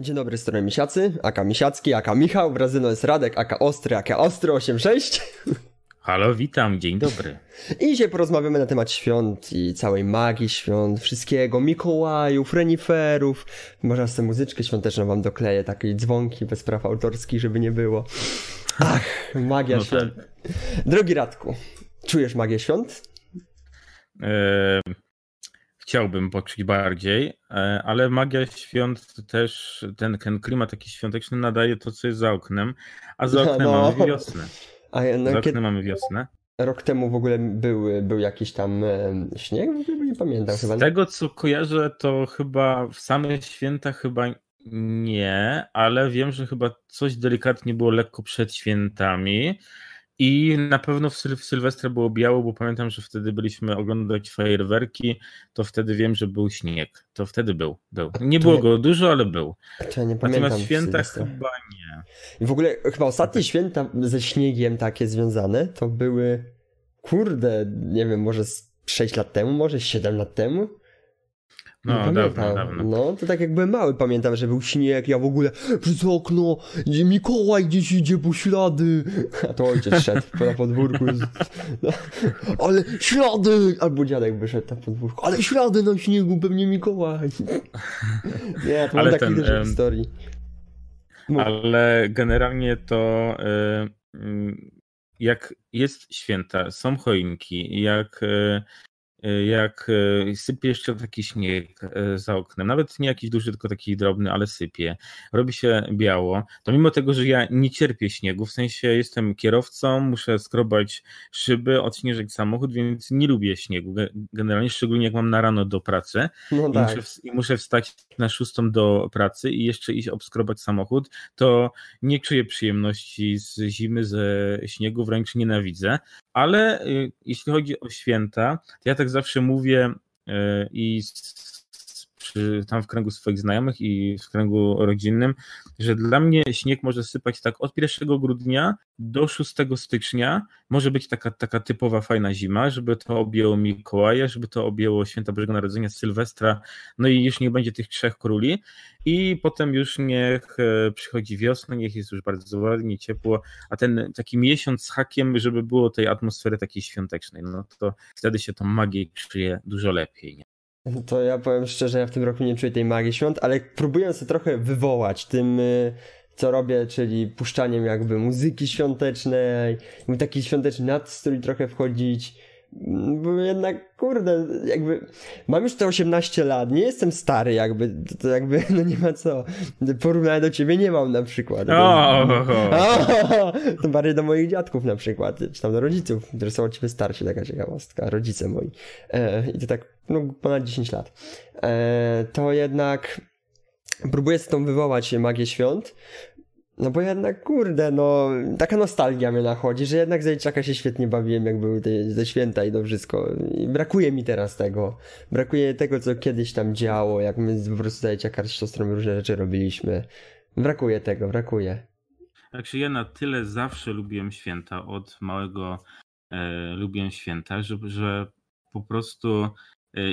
Dzień dobry, strony Misiacy, aka Misiacki, aka Michał, Brazyno jest Radek, aka Ostry, aka Ostry 86. Halo, witam, dzień dobry. I dzisiaj porozmawiamy na temat świąt i całej magii świąt, wszystkiego, Mikołajów, reniferów. Może sobie muzyczkę świąteczną wam dokleję, takie dzwonki bez praw autorskich, żeby nie było. Ach, magia no świąt. Tak. Drogi Radku, czujesz magię świąt? Eee, chciałbym poczuć bardziej, e, ale magia świąt też, ten, ten klimat taki świąteczny nadaje to, co jest za oknem, a za oknem no. mamy wiosnę. A, no, za oknem kiedy... mamy wiosnę. Rok temu w ogóle był, był jakiś tam e, śnieg? Nie pamiętam chyba. Z tego co kojarzę, to chyba w same święta chyba nie, ale wiem, że chyba coś delikatnie było lekko przed świętami. I na pewno w, Syl w Sylwestra było biało, bo pamiętam, że wtedy byliśmy oglądać fajerwerki, to wtedy wiem, że był śnieg. To wtedy był. był. Nie było go dużo, ale był. To nie pamiętam Natomiast święta chyba nie. I w ogóle chyba ostatnie święta ze śniegiem takie związane to były, kurde, nie wiem, może 6 lat temu, może 7 lat temu. No, dawno, dawno. No, to tak jak byłem mały, pamiętam, że był śnieg, ja w ogóle przez okno, Mikołaj gdzieś idzie po ślady, a to ojciec szedł na podwórku, no, ale ślady, albo dziadek wyszedł na podwórku, ale ślady na śniegu, pewnie Mikołaj. Nie, to ale mam takich um, historii. Mów. Ale generalnie to y, jak jest święta, są choinki, jak y, jak e, sypie jeszcze taki śnieg e, za oknem, nawet nie jakiś duży, tylko taki drobny, ale sypie, robi się biało, to mimo tego, że ja nie cierpię śniegu, w sensie jestem kierowcą, muszę skrobać szyby, odśnieżyć samochód, więc nie lubię śniegu, generalnie szczególnie jak mam na rano do pracy no i, tak. muszę, i muszę wstać na szóstą do pracy i jeszcze iść obskrobać samochód, to nie czuję przyjemności z zimy, ze śniegu, wręcz nienawidzę, ale y, jeśli chodzi o święta, to ja tak zawsze mówię y, i przy, tam w kręgu swoich znajomych i w kręgu rodzinnym, że dla mnie śnieg może sypać tak od 1 grudnia do 6 stycznia. Może być taka, taka typowa fajna zima, żeby to objęło Mikołaja, żeby to objęło Święta Bożego Narodzenia, Sylwestra, no i już nie będzie tych trzech króli. I potem już niech e, przychodzi wiosna, niech jest już bardzo ładnie, ciepło, a ten taki miesiąc z hakiem, żeby było tej atmosfery takiej świątecznej, no to wtedy się tą magię czuje dużo lepiej. Nie? To ja powiem szczerze, ja w tym roku nie czuję tej magii świąt, ale próbuję sobie trochę wywołać tym, y, co robię, czyli puszczaniem jakby muzyki świątecznej, taki świąteczny nastrój trochę wchodzić, bo jednak, kurde, jakby mam już te 18 lat, nie jestem stary jakby, to, jakby, no nie ma co, porównania do ciebie nie mam na przykład. O, to bardziej do moich dziadków na przykład, czy tam do rodziców, którzy są od ciebie starsi, taka ciekawostka, rodzice moi. E, I to tak, no ponad 10 lat. E, to jednak próbuję z tą wywołać magię świąt, no bo jednak, kurde, no, taka nostalgia mnie nachodzi, że jednak Zajczaka się świetnie bawiłem, jak były te, te święta i to wszystko. I brakuje mi teraz tego. Brakuje tego, co kiedyś tam działo, jak my po prostu Zajczaka z siostrą różne rzeczy robiliśmy. Brakuje tego, brakuje. Także ja na tyle zawsze lubiłem święta, od małego e, lubiłem święta, że, że po prostu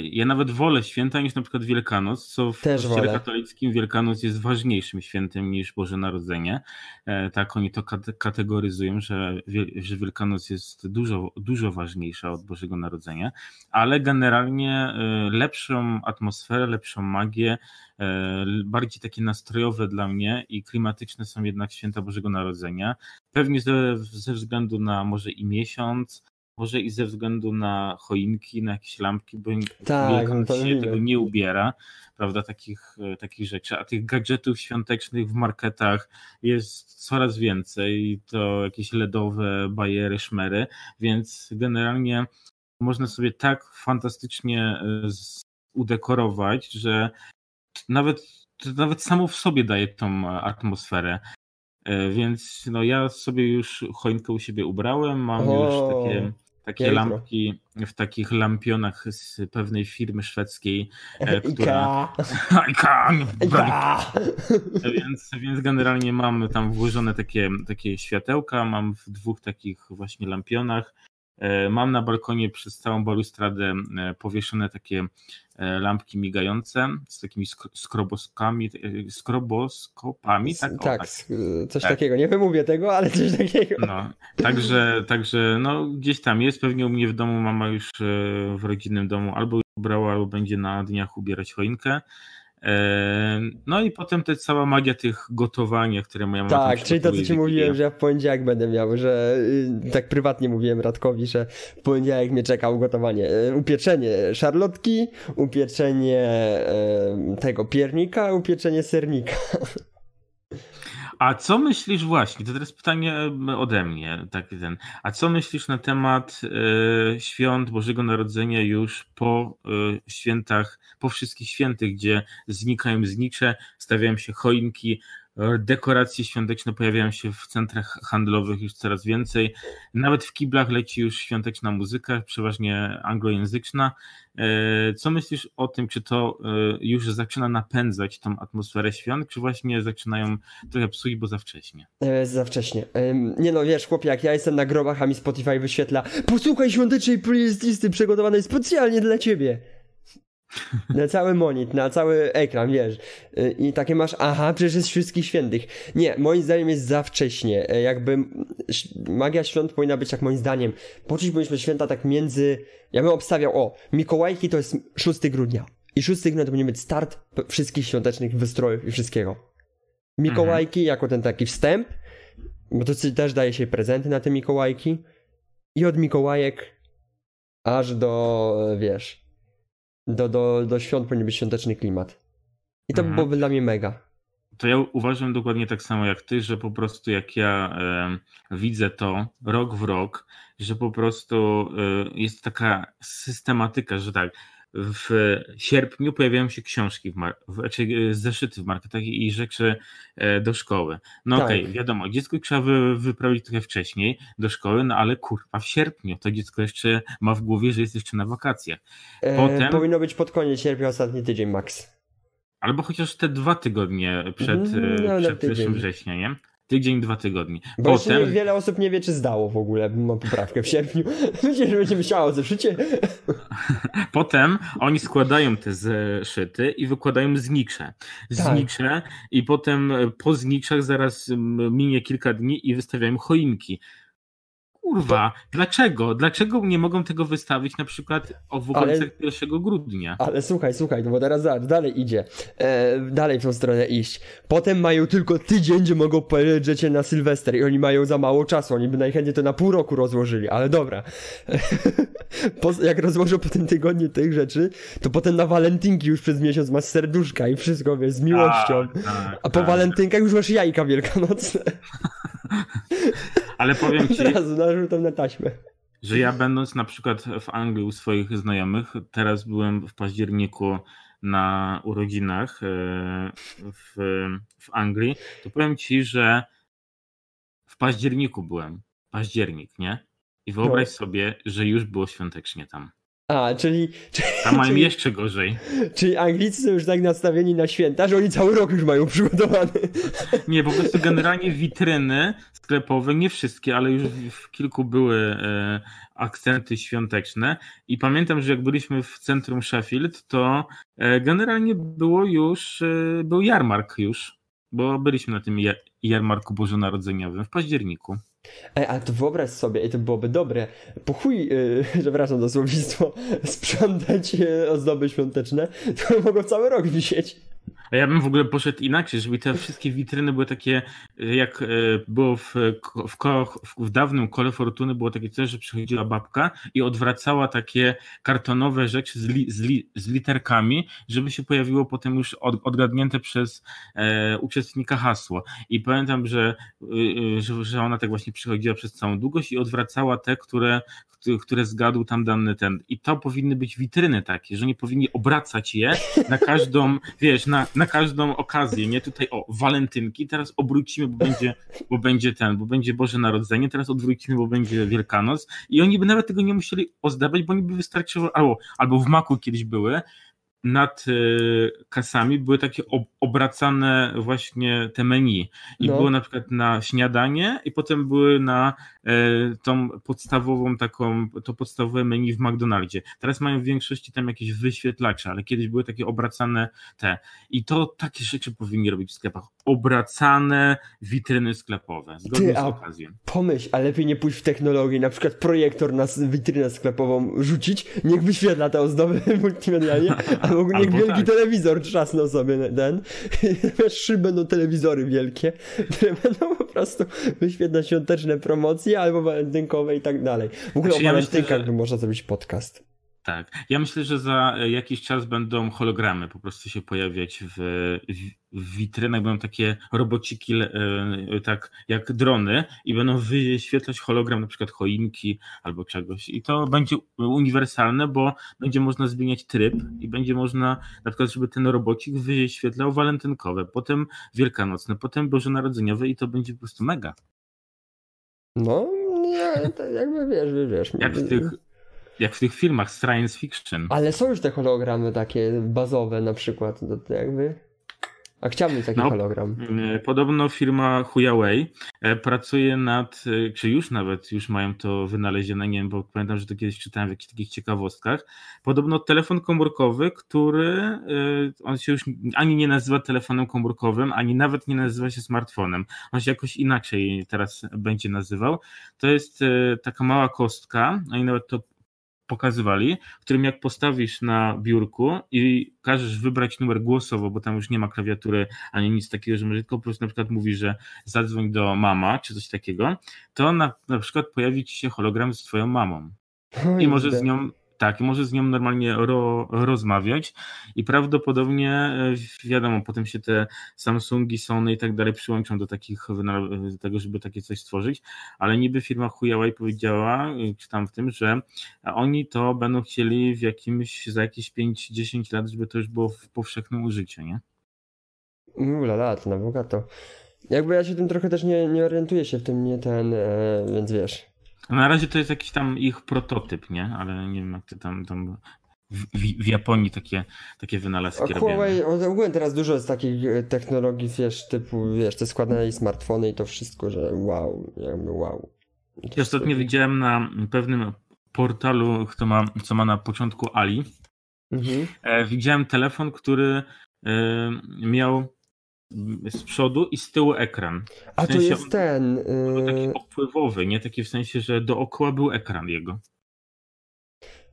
ja nawet wolę święta niż na przykład Wielkanoc, co w Też kościele wolę. katolickim Wielkanoc jest ważniejszym świętem niż Boże Narodzenie. E, tak oni to kategoryzują, że, że Wielkanoc jest dużo, dużo ważniejsza od Bożego Narodzenia, ale generalnie e, lepszą atmosferę, lepszą magię, e, bardziej takie nastrojowe dla mnie i klimatyczne są jednak święta Bożego Narodzenia. Pewnie ze, ze względu na może i miesiąc, może i ze względu na choinki, na jakieś lampki, bo tak, no się tego nie ubiera, prawda, takich, e, takich rzeczy, a tych gadżetów świątecznych w marketach jest coraz więcej, to jakieś LEDowe bajery, szmery, więc generalnie można sobie tak fantastycznie e, udekorować, że nawet, nawet samo w sobie daje tą atmosferę. E, więc no ja sobie już choinkę u siebie ubrałem, mam o. już takie takie lampki w takich lampionach z pewnej firmy szwedzkiej, e, która... Ika! Ika! więc, więc generalnie mam tam włożone takie, takie światełka, mam w dwóch takich właśnie lampionach Mam na balkonie przez całą balustradę powieszone takie lampki migające z takimi skroboskami, skroboskopami. Tak, o, tak, tak. coś tak. takiego. Nie wymówię tego, ale coś takiego. No, także, także no, gdzieś tam jest. Pewnie u mnie w domu mama już w rodzinnym domu albo ubrała, albo będzie na dniach ubierać choinkę. No i potem to cała magia tych gotowania, które moja mama Tak, czyli to co ci mówiłem, że ja w poniedziałek będę miał, że y, tak prywatnie mówiłem Radkowi, że w poniedziałek mnie czeka ugotowanie. E, upieczenie szarlotki, upieczenie tego piernika, upieczenie sernika. A co myślisz właśnie, to teraz pytanie ode mnie, taki ten, a co myślisz na temat y, świąt Bożego Narodzenia już po y, świętach, po wszystkich świętych, gdzie znikają znicze, stawiają się choinki, Dekoracje świąteczne pojawiają się w centrach handlowych już coraz więcej. Nawet w kiblach leci już świąteczna muzyka, przeważnie anglojęzyczna. E, co myślisz o tym, czy to e, już zaczyna napędzać tą atmosferę świąt, czy właśnie zaczynają trochę psuć, bo za wcześnie? E, za wcześnie. Nie no, wiesz, chłopie, jak ja jestem na grobach, a mi Spotify wyświetla posłuchaj świątecznej playlisty przygotowanej specjalnie dla ciebie na cały monit, na cały ekran, wiesz. Y, I takie masz, aha, przecież jest wszystkich świętych. Nie, moim zdaniem jest za wcześnie. E, jakby magia świąt powinna być, jak moim zdaniem, poczuć powinniśmy święta tak między, ja bym obstawiał, o, Mikołajki to jest 6 grudnia. I 6 grudnia to powinien być start wszystkich świątecznych wystrojów i wszystkiego. Mikołajki mhm. jako ten taki wstęp, bo to też daje się prezenty na te Mikołajki. I od Mikołajek aż do, wiesz, do, do, do świąt powinien być świąteczny klimat. I to mhm. byłoby dla mnie mega. To ja uważam dokładnie tak samo jak ty, że po prostu jak ja e, widzę to rok w rok, że po prostu e, jest taka systematyka, że tak, w sierpniu pojawiają się książki, w mar- w, znaczy zeszyty w marketach i rzeczy e, do szkoły. No tak. okej, okay, wiadomo, dziecko trzeba wy, wyprawić trochę wcześniej do szkoły, no ale kurwa w sierpniu to dziecko jeszcze ma w głowie, że jest jeszcze na wakacjach. E, Potem... E, powinno być pod koniec sierpnia, ostatni tydzień max. Albo chociaż te dwa tygodnie przed, no, przed 1 września, nie? Tydzień, dwa tygodnie. Bo Potem... wiele osób nie wie, czy zdało w ogóle. Mam poprawkę w sierpniu. Myślę, że będzie myślało zeszycie. Potem oni składają te zeszyty i wykładają znicze. Znicze tak. i potem po zniczach zaraz minie kilka dni i wystawiają choinki kurwa, dlaczego? Dlaczego nie mogą tego wystawić na przykład w okolicach ale, 1 grudnia? Ale słuchaj, słuchaj, no bo teraz zobacz, dalej idzie. E, dalej w tą stronę iść. Potem mają tylko tydzień, gdzie mogą polecieć na Sylwester i oni mają za mało czasu. Oni by najchętniej to na pół roku rozłożyli, ale dobra. po, jak rozłożą po tym tygodniu tych rzeczy, to potem na walentynki już przez miesiąc masz serduszka i wszystko, wiesz, z miłością. Tak, tak, a po tak. walentynkach już masz jajka wielkanocne. Ale powiem ci... Teraz narzutem na taśmę. Że ja będąc na przykład w Anglii u swoich znajomych, teraz byłem w październiku na urodzinach e, w, w Anglii, to powiem ci, że w październiku byłem. Październik, nie? I wyobraź no. sobie, że już było świątecznie tam. A, czyli... Tam mają czyli, jeszcze gorzej. Czyli Anglicy są już tak nastawieni na święta, że oni cały rok już mają przygotowany. Nie, po prostu generalnie witryny sklepowe, nie wszystkie, ale już w kilku były e, akcenty świąteczne i pamiętam, że jak byliśmy w centrum Sheffield, to e, generalnie było już, e, był jarmark już, bo byliśmy na tym jarmarku bożonarodzeniowym w październiku. Ej, ale to wyobraź sobie, i to byłoby dobre, po chuj, yy, przepraszam za słownictwo, sprzątać yy, ozdoby świąteczne, to mogą cały rok wisieć. A ja bym w ogóle poszedł inaczej, żeby te wszystkie witryny były takie, jak e, było w, w, w, dawnym kole fortuny, było takie coś, że przychodziła babka i odwracała takie kartonowe rzeczy z, li, z, li, z literkami, żeby się pojawiło potem już od, odgadnięte przez e, uczestnika hasło. I pamiętam, że, e, że, że ona tak właśnie przychodziła przez całą długość i odwracała te, które, które zgadł tam dany ten. I to powinny być witryny takie, że nie powinni obracać je na każdą, wiesz, na, na każdą okazję, nie? Tutaj o, walentynki, teraz obrócimy, bo będzie, bo będzie ten, bo będzie Boże Narodzenie, teraz odwrócimy, bo będzie Wielkanoc i oni by nawet tego nie musieli ozdabiać, bo oni by wystarczyło, albo, albo w Maku kiedyś były, nad y, kasami były takie obracane właśnie te menu. I no. było na przykład na śniadanie, i potem były na tą podstawową taką, to podstawowe menu w McDonaldzie. Teraz mają w większości tam jakieś wyświetlacze, ale kiedyś były takie obracane te. I to takie rzeczy powinni robić w sklepach. Obracane witryny sklepowe, zgodnie Ty, z okazją. Pomyśl, a lepiej nie pójść w technologię, na przykład projektor na witrynę sklepową rzucić, niech wyświetla te ozdoby multimedialnie, albo niech albo wielki tak. telewizor trzasnął sobie ten. Trzy będą telewizory wielkie, które będą po prostu wyświetlać świąteczne promocje albo walentynkowe i tak dalej. W ogóle znaczy, o walentynkach ja że... można zrobić podcast. Tak. Ja myślę, że za jakiś czas będą hologramy po prostu się pojawiać w, w witrynach. Będą takie robociki, e, tak jak drony, i będą wyświetlać hologram na przykład choinki albo czegoś. I to będzie uniwersalne, bo będzie można zmieniać tryb i będzie można na przykład, żeby ten robocik wyświetlał walentynkowe, potem wielkanocne, potem bożonarodzeniowe i to będzie po prostu mega. No, nie, jakby wiesz, wiesz. Jak w tych jak w tych filmach science fiction. Ale są już te hologramy takie bazowe na przykład, to jakby... A chciałbym taki no, hologram. E, podobno firma Huawei e, pracuje nad, e, czy już nawet, już mają to wynalezione, nie wiem, bo pamiętam, że to kiedyś czytałem w jakichś takich ciekawostkach. Podobno telefon komórkowy, który on się już ani nie nazywa telefonem komórkowym, ani nawet nie nazywa się smartfonem. On się jakoś inaczej teraz będzie nazywał. To jest taka mała kostka, oni nawet to pokazywali, w którym jak postawisz na biurku i każesz wybrać numer głosowo, bo tam już nie ma klawiatury ani nic takiego, że może tylko po prostu na przykład mówi, że zadzwoń do mama czy coś takiego, to na, na przykład pojawi ci się hologram z twoją mamą. I może z nią tak, może z nią normalnie ro, rozmawiać i prawdopodobnie, e, wiadomo, potem się te Samsungi, Sony i tak dalej przyłączą do takich, do tego, żeby takie coś stworzyć, ale niby firma Huawei powiedziała, e, czy tam w tym, że oni to będą chcieli w jakimś, za jakieś 5-10 lat, żeby to już było w powszechnym użyciu, nie? Ula, lat, na bogato. Jakby ja się tym trochę też nie, nie orientuję się w tym, nie ten, e, więc wiesz na razie to jest jakiś tam ich prototyp, nie? Ale nie wiem, jak ty tam, tam w, w, Japonii takie, takie wynalazki robią. Huawei, ogólnie teraz dużo jest takich e, technologii, wiesz, typu, wiesz, te składane smartfony i to wszystko, że wow, jakby wow. Ja ostatnio widziałem na pewnym portalu, kto ma, co ma na początku Ali, mhm. e, widziałem telefon, który e, miał z przodu i z tyłu ekran. W A to jest ten. Był taki y, opływowy, nie taki w sensie, że dookoła był ekran jego.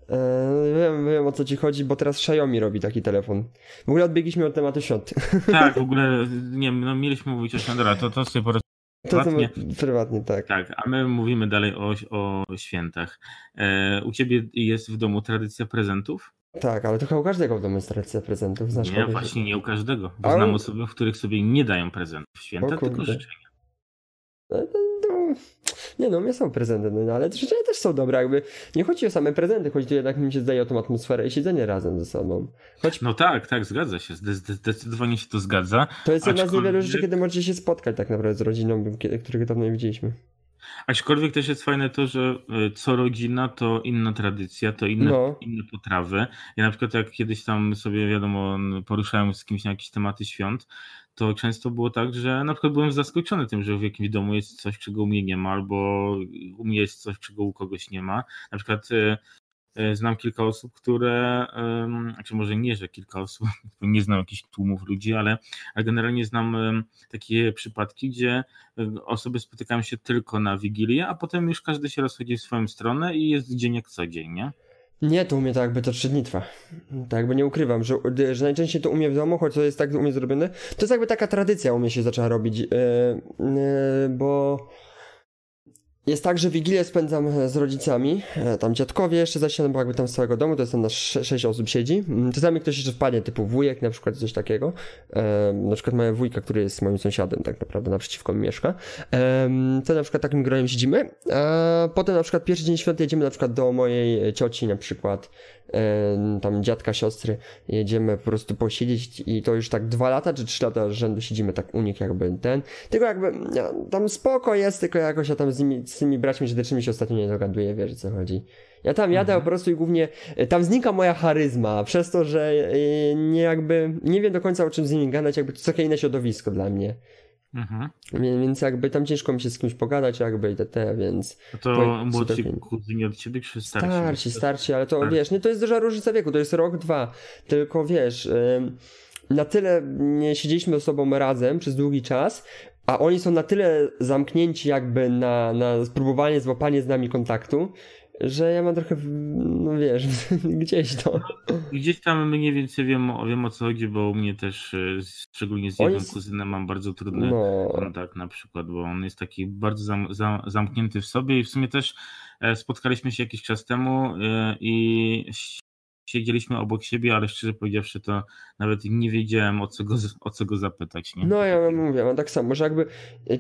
Eee, wiem, wiem o co ci chodzi, bo teraz Xiaomi robi taki telefon. W ogóle odbiegliśmy od tematu świąt. Tak, w ogóle nie no mieliśmy mówić o świątach, to, to sobie po prywatnie. prywatnie, tak. Tak, a my mówimy dalej o, o świętach. E, u ciebie jest w domu tradycja prezentów? Tak, ale to chyba u każdego w domu jest tradycja prezentów. Znasz nie, właśnie nie u każdego. Bo ale... Znam osoby, w których sobie nie dają prezentów w święta, tylko życzenia. No, no, no, nie no, mnie są prezenty, no, ale życzenia też są dobre, jakby nie chodzi o same prezenty, chodzi tu jednak mi się zdaje o tą atmosferę i siedzenie razem ze sobą. Choć... No tak, tak, zgadza się, zdecydowanie się to zgadza. To jest jedna aczkolwiek... z niewielu rzeczy, kiedy możecie się spotkać tak naprawdę z rodziną, których dawno nie widzieliśmy. Aczkolwiek też jest fajne to, że e, co rodzina to inna tradycja, to inne, no. inne potrawy. Ja na przykład jak kiedyś tam sobie wiadomo poruszałem z kimś na jakieś tematy świąt, to często było tak, że na przykład byłem zaskoczony tym, że w jakimś domu jest coś, czego u mnie nie ma, albo u mnie jest coś, czego u kogoś nie ma. Na przykład e, znam kilka osób, które, znaczy może nie, że kilka osób, nie znam jakichś tłumów ludzi, ale, ale generalnie znam takie przypadki, gdzie e, osoby spotykają się tylko na Wigilię, a potem już każdy się rozchodzi w swoją stronę i jest dzień jak co dzień, nie? Nie, to u mnie tak jakby to trzy dni trwa. Tak jakby nie ukrywam, że, że najczęściej to u mnie w domu, choć to jest tak u mnie zrobione, to jest jakby taka tradycja u mnie się zaczęła robić, yy, yy, bo jest tak, że Wigilię spędzam e, z rodzicami, e, tam dziadkowie jeszcze zasiadam, bo jakby tam z całego domu, to jest tam na 6 osób siedzi. Mm, czasami ktoś jeszcze wpadnie, typu wujek na przykład, coś takiego. E, na przykład moja wujka, który jest moim sąsiadem tak naprawdę, naprzeciwko mi mieszka. To na przykład takim gronem siedzimy. A potem na przykład pierwszy dzień świąt jedziemy na przykład do mojej cioci na przykład, tam dziadka, siostry. Jedziemy po prostu posiedzieć i to już tak dwa lata czy trzy lata rzędu siedzimy tak u nich jakby ten. Tylko jakby tam spoko jest, tylko jakoś ja tam z nimi z tymi braćmi żydecznymi się ostatnio nie dogaduję, wiesz co chodzi. Ja tam jadę mhm. po prostu i głównie e, tam znika moja charyzma, przez to, że e, nie jakby, nie wiem do końca o czym z nimi gadać, jakby to takie inne środowisko dla mnie. Mhm. Więc jakby tam ciężko mi się z kimś pogadać, jakby i te, więc... A to młodsi kuzyni od ciebie czy starsi? Starsi, starsi, ale to starsi. wiesz, nie, to jest duża różnica wieku, to jest rok, dwa, tylko wiesz, na tyle nie siedzieliśmy ze sobą razem przez długi czas, a oni są na tyle zamknięci jakby na, na spróbowanie, złapanie z nami kontaktu, że ja mam trochę, no wiesz, gdzieś to. Gdzieś tam mniej więcej wiem, wiem o co chodzi, bo u mnie też, e, szczególnie z jednym kuzynem mam bardzo trudny no. kontakt na przykład, bo on jest taki bardzo zam, zam, zamknięty w sobie i w sumie też e, spotkaliśmy się jakiś czas temu e, i siedzieliśmy obok siebie, ale szczerze powiedziawszy to nawet nie wiedziałem o co go, o co go zapytać. Nie? No ja mówię, mam tak samo, że jakby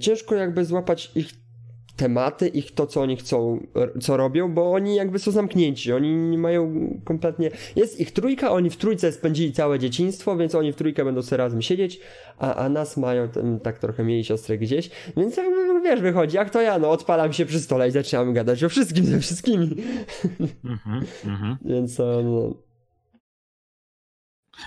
ciężko jakby złapać ich tematy, ich to, co oni chcą, co robią, bo oni jakby są zamknięci, oni nie mają kompletnie, jest ich trójka, oni w trójce spędzili całe dzieciństwo, więc oni w trójkę będą sobie razem siedzieć, a, a nas mają tam, tak trochę mieli siostrę gdzieś, więc wiesz, wychodzi, jak to ja, no odpalam się przy stole i zaczynamy gadać o wszystkim ze wszystkimi. Mm -hmm, więc no,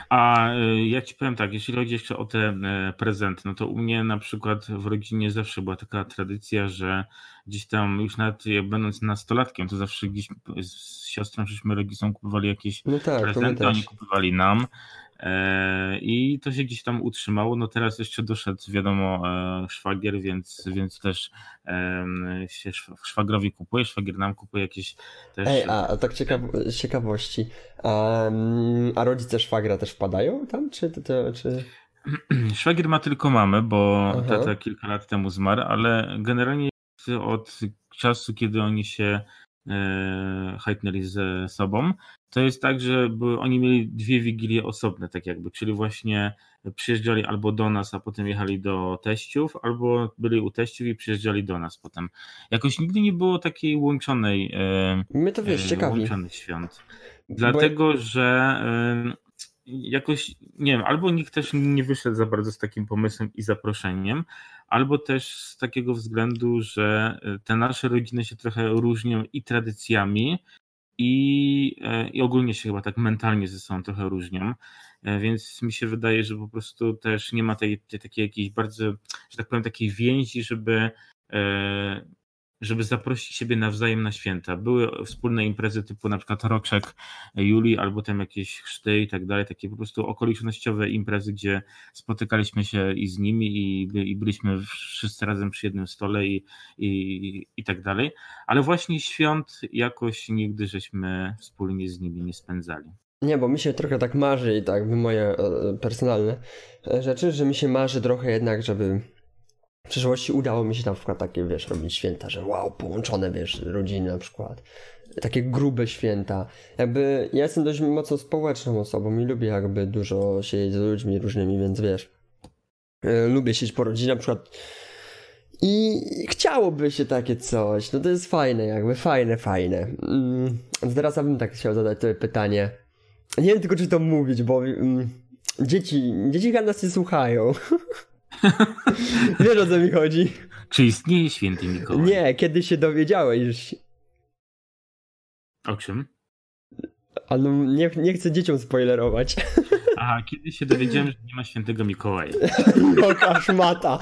a y, ja ci powiem tak, jeśli chodzi jeszcze o te e, prezenty, no to u mnie na przykład w rodzinie zawsze była taka tradycja, że gdzieś tam już nawet będąc nastolatkiem, to zawsze gdzieś z siostrą, żeśmy rodzicom kupowali jakieś no tak, prezenty, oni kupowali nam. E, I to się gdzieś tam utrzymało. No teraz jeszcze doszedł, wiadomo, e, szwagier, więc, więc też się szwagrowi kupuje, szwagier nam kupuje jakieś też. Ej, a tak ciekaw ciekawości. A, a rodzice szwagra też wpadają tam? Czy, to, czy... Szwagier ma tylko mamę, bo Aha. tata kilka lat temu zmarł, ale generalnie od czasu, kiedy oni się e, hajtnęli ze sobą, to jest tak, że oni mieli dwie wigilie osobne, tak jakby, czyli właśnie przyjeżdżali albo do nas, a potem jechali do teściów, albo byli u teściów i przyjeżdżali do nas potem. Jakoś nigdy nie było takiej łączonej e, My to wiesz, e, łączonych świąt. Dlatego, Bo... że jakoś, nie wiem, albo nikt też nie wyszedł za bardzo z takim pomysłem i zaproszeniem, albo też z takiego względu, że te nasze rodziny się trochę różnią i tradycjami, i, e, i ogólnie się chyba tak mentalnie ze sobą trochę różnią, e, więc mi się wydaje, że po prostu też nie ma tej, tej takiej jakiejś bardzo, że tak powiem, takiej więzi, żeby e, żeby zaprosić siebie nawzajem na święta. Były wspólne imprezy typu na przykład Roczek Julii, albo tam jakieś chrzty i tak dalej, takie po prostu okolicznościowe imprezy, gdzie spotykaliśmy się i z nimi i, i byliśmy wszyscy razem przy jednym stole i, i, i tak dalej, ale właśnie świąt jakoś nigdy żeśmy wspólnie z nimi nie spędzali. Nie, bo mi się trochę tak marzy i tak moje e, personalne rzeczy, że mi się marzy trochę jednak, żeby w przyszłości udało mi się na przykład takie, wiesz, robić święta, że wow, połączone, wiesz, rodziny na przykład. Takie grube święta. Jakby ja jestem dość mocno społeczną osobą i lubię jakby dużo siedzieć z ludźmi różnymi, więc wiesz, yy, lubię siedzieć po rodzinie na przykład i chciałoby się takie coś. No to jest fajne, jakby fajne, fajne. Yy, teraz ja bym tak chciał zadać to pytanie. Nie wiem tylko, czy to mówić, bo yy, dzieci, dzieci nas nie słuchają. Wiesz o co mi chodzi? Czy istnieje święty Mikołaj? Nie, kiedy się dowiedziałeś. O czym? Ale no, nie, nie chcę dzieciom spoilerować. Aha, kiedy się dowiedziałem, że nie ma świętego Mikołaja. Jaka szmata.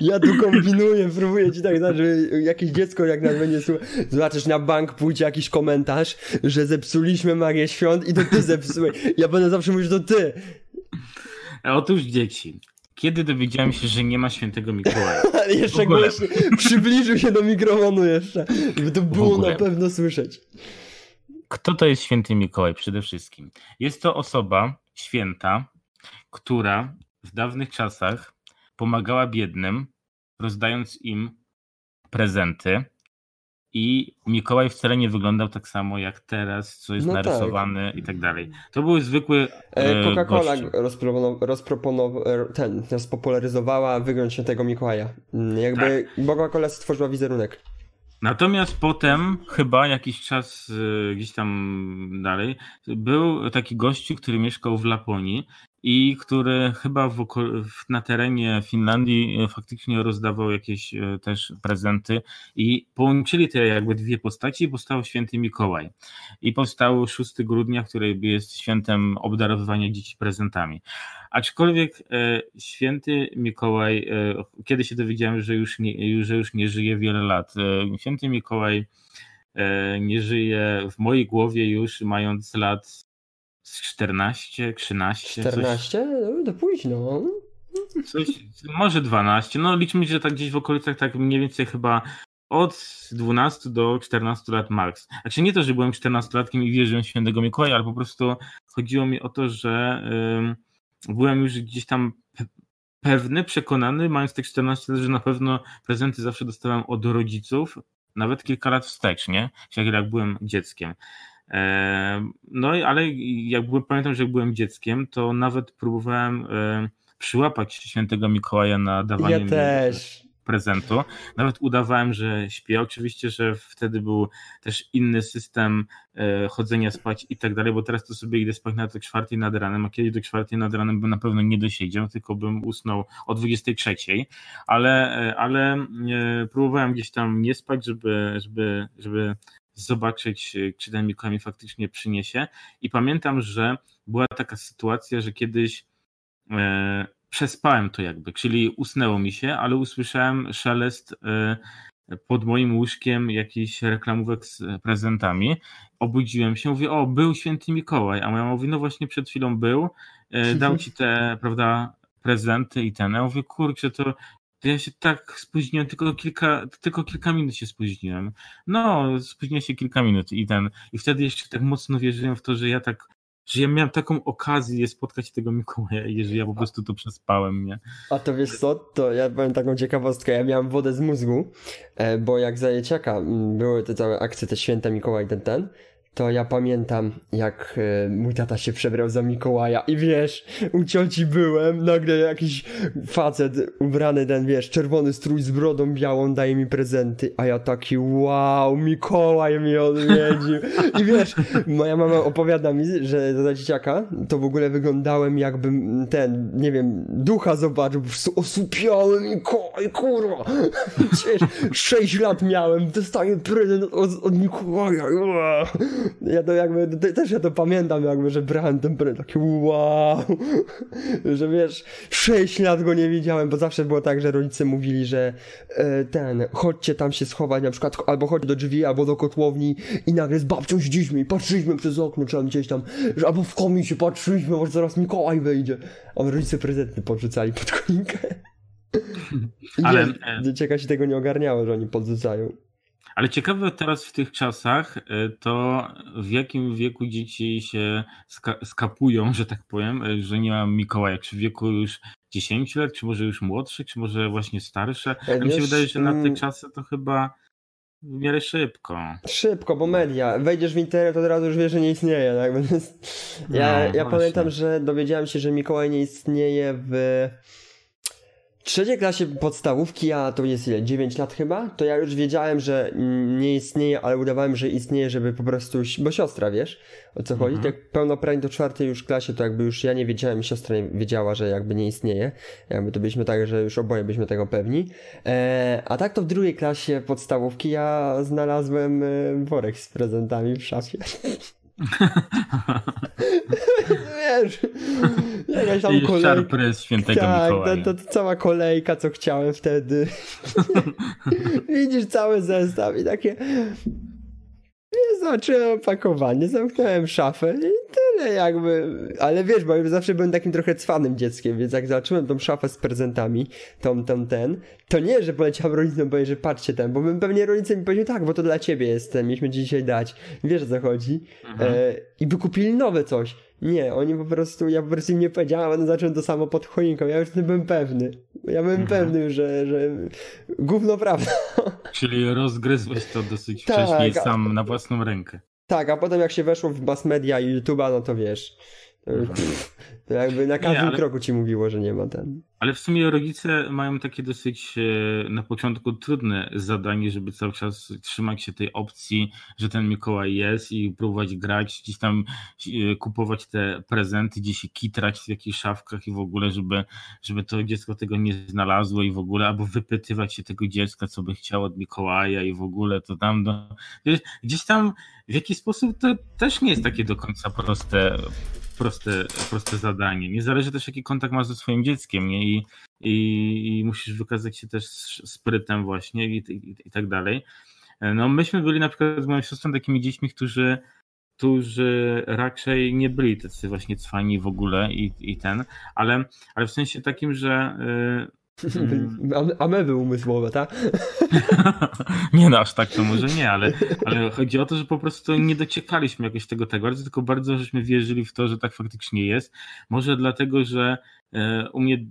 Ja tu kombinuję, próbuję ci tak dać, że jakieś dziecko jak nas będzie słuchać, zobaczysz na bank pójdzie jakiś komentarz, że zepsuliśmy magię świąt i to ty zepsułeś. Ja będę zawsze mówić, że to ty. Otóż dzieci, kiedy dowiedziałem się, że nie ma świętego Mikołaja? jeszcze głośniej przybliżył się do mikrofonu jeszcze, to było na pewno słyszeć. Kto to jest święty Mikołaj przede wszystkim? Jest to osoba święta, która w dawnych czasach pomagała biednym, rozdając im prezenty, i Mikołaj wcale nie wyglądał tak samo jak teraz, co jest no tak. narysowany tak. i tak dalej. To były zwykły e, e Coca-Cola rozproponow- e, ten, spopularyzowała wygląd świętego Mikołaja. Mm, jakby tak. Coca-Cola stworzyła wizerunek. Natomiast potem, chyba jakiś czas e, gdzieś tam dalej, był taki gościu, który mieszkał w Laponii i który chyba w, na terenie Finlandii e, faktycznie rozdawał jakieś e, też prezenty i połączyli te jakby dwie postaci i powstał święty Mikołaj. I powstał 6 grudnia, który jest świętem obdarowywania dzieci prezentami. Aczkolwiek e, święty Mikołaj, kiedy się dowiedziałem, że już nie, że już nie żyje wiele lat, święty Mikołaj nie żyje w mojej głowie już mając lat 14, 13. 14? Coś... No, to późno. Coś, może 12. No liczmy, że tak gdzieś w okolicach tak mniej więcej chyba od 12 do 14 lat max. Znaczy nie to, że byłem 14-latkiem i wierzyłem w świętego Mikołaja, ale po prostu chodziło mi o to, że byłem już gdzieś tam pewny, przekonany, mając te 14 lat, że na pewno prezenty zawsze dostałem od rodziców, nawet kilka lat wstecz, nie? Jak byłem dzieckiem. No ale jak byłem, pamiętam, że jak byłem dzieckiem, to nawet próbowałem przyłapać świętego Mikołaja na dawanie ja też. prezentu. Nawet udawałem, że śpię. Oczywiście, że wtedy był też inny system e, chodzenia spać i tak dalej, bo teraz to sobie idę spać na do czwartej nad ranem, a kiedyś do czwartej nad ranem bym na pewno nie dosiedział, tylko bym usnął o 23, ale, e, ale e, próbowałem gdzieś tam nie spać, żeby, żeby, żeby zobaczyć, e, czy ten Mikołaj mi faktycznie przyniesie. I pamiętam, że była taka sytuacja, że kiedyś e, przespałem to jakby, czyli usnęło mi się, ale usłyszałem szelest e, pod moim łóżkiem jakichś reklamówek z prezentami. Obudziłem się, mówię, o, był święty Mikołaj, a moja mówi, no właśnie przed chwilą był, e, dał ci te, prawda, prezenty i ten. Ja mówię, kurczę, to to ja się tak spóźniłem, tylko kilka, tylko kilka minut się spóźniłem. No, spóźniłem się kilka minut i ten, i wtedy jeszcze tak mocno wierzyłem w to, że ja tak, że ja miałem taką okazję spotkać tego Mikołaja i że ja po prostu to przespałem, nie? A to wiesz co, to ja powiem taką ciekawostkę, ja miałem wodę z mózgu, e, bo jak za dzieciaka mm, były te całe akcje, te święta Mikołaj, ten, ten, to ja pamiętam, jak e, mój tata się przebrał za Mikołaja i wiesz, u cioci byłem, nagle jakiś facet ubrany ten, wiesz, czerwony strój z brodą białą daje mi prezenty, a ja taki wow, Mikołaj mnie odwiedził. I wiesz, moja mama opowiada mi, że za dzieciaka to w ogóle wyglądałem jakbym ten, nie wiem, ducha zobaczył, po prostu Mikołaj, kurwa. Wiesz, 6 lat miałem, dostaję prezent od, od Mikołaja. Ja to jakby, to, też ja to pamiętam jakby, że brałem ten prezent, taki wow, że wiesz, 6 lat go nie widziałem, bo zawsze było tak, że rodzice mówili, że e, ten, chodźcie tam się schować na przykład, albo chodź do drzwi, albo do kotłowni i nagle z babcią siedzieliśmy i patrzyliśmy przez okno, czy tam gdzieś tam, że albo w komisie patrzyliśmy, może zaraz Mikołaj wejdzie, a rodzice prezenty podrzucali pod choinkę. Ale... Dzieciaka się tego nie ogarniało, że oni podrzucają. Ale ciekawe teraz w tych czasach, e, to w jakim wieku dzieci się ska skapują, że tak powiem, e, że nie ma Mikołaja, czy w wieku już 10 lat, czy może już młodszych, czy może właśnie starsze. Ja mi się wydaje, że na te mm, czasy to chyba w miarę szybko. Szybko, bo media. Wejdziesz w internet, od razu już wiesz, że nie istnieje. Tak? Ja, no, ja pamiętam, że dowiedziałem się, że Mikołaj nie istnieje w trzeciej klasie podstawówki, a to jest ile, 9 lat chyba, to ja już wiedziałem, że nie istnieje, ale udawałem, że istnieje, żeby po prostu, bo siostra, wiesz, o co chodzi, mhm. tak pełnoprawnie do czwartej już klasie, to jakby już ja nie wiedziałem, siostra nie wiedziała, że jakby nie istnieje, jakby to byliśmy tak, że już oboje byliśmy tego pewni, e, a tak to w drugiej klasie podstawówki ja znalazłem e, worek z prezentami w szafie. Wiesz, jakaś tam kolejka. świętego tak, Mikołaja. To, to, to cała kolejka, co chciałem wtedy. Widzisz cały zestaw i takie... Nie zobaczyłem opakowanie, zamknąłem szafę i tyle jakby. Ale wiesz, bo ja zawsze byłem takim trochę cwanym dzieckiem, więc jak zobaczyłem tą szafę z prezentami, tą, tą, ten, to nie, że poleciałem rodzicom, powiedzieć, że patrzcie ten, bo bym pewnie rodzice mi powiedzieli, tak, bo to dla ciebie jest, mieliśmy ci dzisiaj dać. Wiesz o co chodzi. Mhm. E, I by kupili nowe coś. Nie, oni po prostu, ja po prostu im nie powiedziałem, one zacząłem to samo pod choinką. Ja już nie byłem pewny. Ja byłem mhm. pewny, że, że gówno prawda. Czyli rozgryzłeś to dosyć tak, wcześniej sam na własną rękę. Tak, a potem jak się weszło w mass media i YouTube'a, no to wiesz, To jakby na każdym nie, ale... kroku ci mówiło, że nie ma ten. Ale w sumie rodzice mają takie dosyć e, na początku trudne zadanie, żeby cały czas trzymać się tej opcji, że ten Mikołaj jest i próbować grać, gdzieś tam e, kupować te prezenty, gdzieś się kitrać w jakichś szafkach i w ogóle, żeby, żeby to dziecko tego nie znalazło i w ogóle, albo wypytywać się tego dziecka, co by chciało od Mikołaja i w ogóle to tam, do, gdzieś tam w jakiś sposób to też nie jest takie do końca proste proste, proste zadanie. Nie zależy też, jaki kontakt masz ze swoim dzieckiem, nie? I, i, i musisz wykazać się też sprytem właśnie i, i, i, tak dalej. No myśmy byli na przykład z moją siostrą takimi dziećmi, którzy którzy raczej nie byli tacy właśnie cwani w ogóle i, i ten, ale, ale w sensie takim, że yy, Ameby umysłowe, tak? nie no, aż tak to może nie, ale, ale chodzi o to, że po prostu nie dociekaliśmy jakoś tego tego, tylko bardzo żeśmy wierzyli w to, że tak faktycznie jest. Może dlatego, że e, u mnie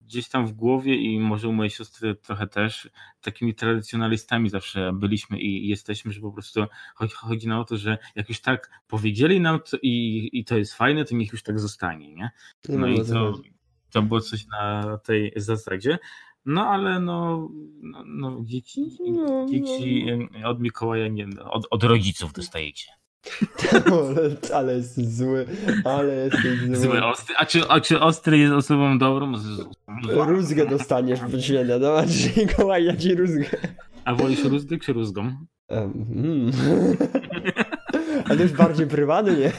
gdzieś tam w głowie i może u mojej siostry trochę też takimi tradycjonalistami zawsze byliśmy i jesteśmy, że po prostu chodzi, chodzi na to, że jak już tak powiedzieli nam to i, i to jest fajne, to niech już tak zostanie, nie? No i to, to było coś na tej zasadzie. No ale no, no, no dzieci, no, dzieci no. od Mikołaja nie, od, od rodziców dostajecie. ale, ale jest zły, ale jest zły. Zły, ostry. A czy, a czy ostry jest osobą dobrą? Rózgę dostaniesz w święta, no Mikołaj ja ci rózgę. A wolisz rózgę czy rózgą? Um, mm. Ale już bardziej prywatnie.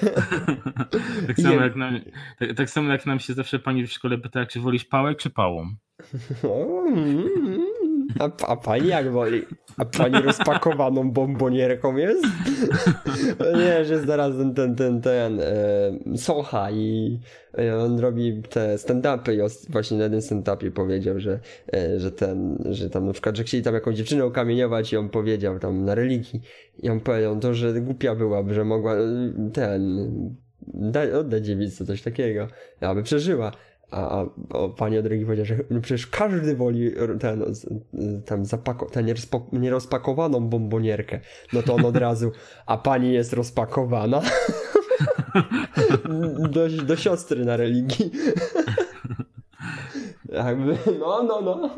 tak, samo jak nam, tak, tak, samo jak nam się zawsze pani w szkole pyta, czy wolisz pałę czy pałą? A, a pani jak woli? A pani rozpakowaną bombonierką jest? Nie, że zaraz ten, ten, ten, ten e, Socha i e, on robi te stand-upy i właśnie na jednym stand-upie powiedział, że, e, że ten, że tam na przykład, że chcieli tam jakąś dziewczynę ukamieniować i on powiedział tam na religii i on powiedział to, że głupia byłaby, że mogła e, ten dać, oddać dziewicy, coś takiego, aby przeżyła. A, a pani od drogi powiedział, że no przecież każdy woli ten, tam zapako, nierozpo, nierozpakowaną bombonierkę. No to on od razu, a pani jest rozpakowana do, do siostry na religii. Jakby, no, no, no.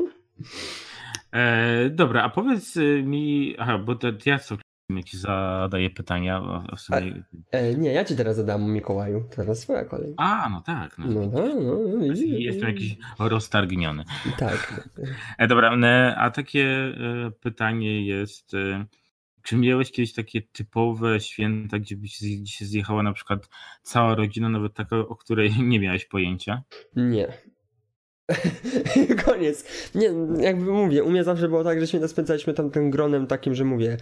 E, dobra, a powiedz mi, aha, bo to ja co jak ci zadaję pytania. W sumie... A, e, nie, ja ci teraz zadam Mikołaju. Teraz swoja kolej. A, no tak. No, no, no, no, no Jestem jakiś roztargniony. Tak. E, dobra, a takie e, pytanie jest. E, czy miałeś kiedyś takie typowe święta, gdzie by się zjechała na przykład cała rodzina, nawet taka, o której nie miałeś pojęcia? Nie. Koniec. Nie, jakby mówię, u mnie zawsze było tak, że święta spędzaliśmy tam tym gronem takim, że mówię,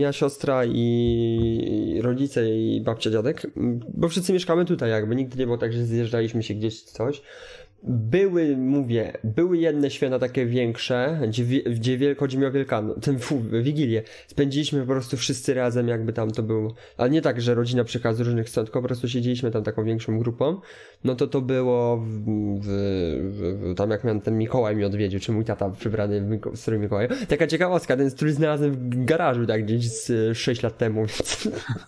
yy, siostra i rodzice i babcia, dziadek, bo wszyscy mieszkamy tutaj jakby, nigdy nie było tak, że zjeżdżaliśmy się gdzieś coś. Były, mówię, były jedne święta takie większe, gdzie, gdzie Wielkodzień miał Wielkanoc, ten fu, Wigilię. Spędziliśmy po prostu wszyscy razem, jakby tam to było. Ale nie tak, że rodzina przyjechała z różnych stron, tylko po prostu siedzieliśmy tam taką większą grupą. No to to było w, w, w, tam jak miałem ten Mikołaj mi odwiedził, czy mój tata przybrany w, Miko, strój Mikołaja. Taka ciekawostka, ten strój znalazłem w garażu tak gdzieś z 6 lat temu.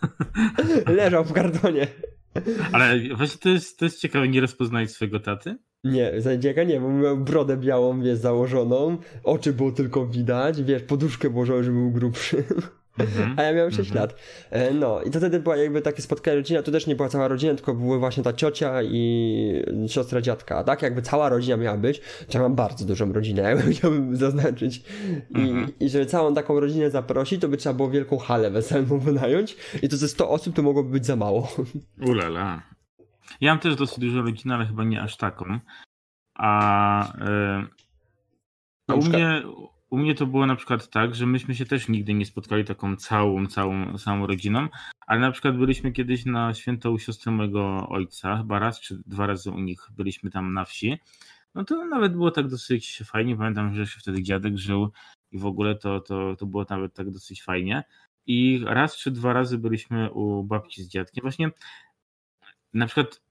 Leżał w kartonie. Ale właśnie to jest, to jest ciekawe, nie rozpoznać swojego taty? Nie, Zajdzieka nie, bo miał brodę białą, wiesz, założoną, oczy było tylko widać, wiesz, poduszkę włożył, żeby był grubszy. Mm-hmm. A ja miałem 6 mm-hmm. lat. E, no i to wtedy była jakby takie spotkanie rodzina, to też nie była cała rodzina, tylko były właśnie ta ciocia i siostra dziadka. Tak jakby cała rodzina miała być, ja mam bardzo dużą rodzinę, jakby chciałbym zaznaczyć. I, mm-hmm. I żeby całą taką rodzinę zaprosić, to by trzeba było wielką halę weselną wynająć i to ze 100 osób to mogłoby być za mało. Ulala. Ja mam też dosyć dużą rodzinę, ale chyba nie aż taką. A, yy, u mnie u mnie to było na przykład tak, że myśmy się też nigdy nie spotkali taką całą, całą, całą rodziną, ale na przykład byliśmy kiedyś na święto u siostry mojego ojca, chyba raz czy dwa razy u nich byliśmy tam na wsi. No to nawet było tak dosyć fajnie. Pamiętam, że jeszcze wtedy dziadek żył i w ogóle to, to, to było nawet tak dosyć fajnie. I raz czy dwa razy byliśmy u babci z dziadkiem. Właśnie na przykład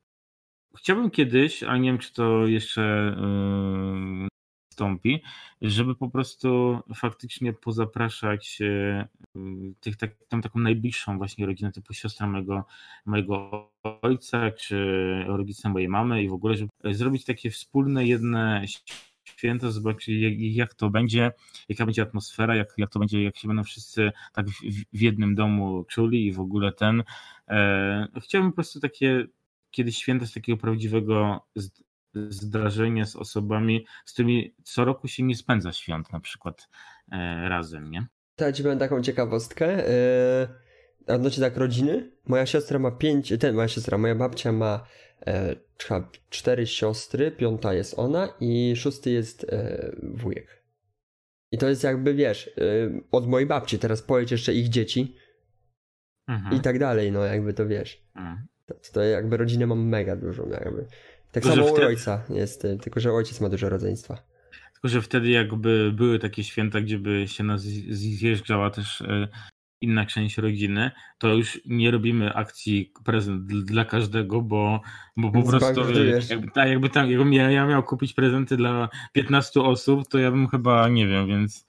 chciałbym kiedyś, ale nie wiem, czy to jeszcze yy, nastąpi, żeby po prostu faktycznie pozapraszać tych, tak, tam taką najbliższą właśnie rodzinę, typu siostra mojego, mojego ojca, czy rodzice mojej mamy i w ogóle, żeby zrobić takie wspólne jedne święto, zobaczyć jak, to będzie, jaka będzie atmosfera, jak, jak to będzie, jak się będą wszyscy tak w, w jednym domu czuli i w ogóle ten. E, chciałbym po prostu takie kiedyś święta z takiego prawdziwego zdarzenia z osobami, z którymi co roku się nie spędza świąt na przykład e, razem, nie? To ja ci powiem taką ciekawostkę. Yy, odnośnie tak rodziny. Moja siostra ma pięć, ten, moja siostra, moja babcia ma e, cztery siostry, piąta jest ona i szósty jest e, wujek. I to jest jakby, wiesz, e, od mojej babci, teraz pojedź jeszcze ich dzieci mhm. i tak dalej, no jakby to wiesz. Mhm. To, to jakby rodzinę mam mega dużą, jakby. Tak samo u ojca jest, e, tylko że ojciec ma dużo rodzeństwa. Tylko, że wtedy jakby były takie święta, gdzie by się nas zjeżdżała też e, inna część rodziny, to już nie robimy akcji prezent dla każdego, bo, bo po prostu jakby, tak, jakby tam, jakbym ja, ja miał kupić prezenty dla 15 osób, to ja bym chyba, nie wiem, więc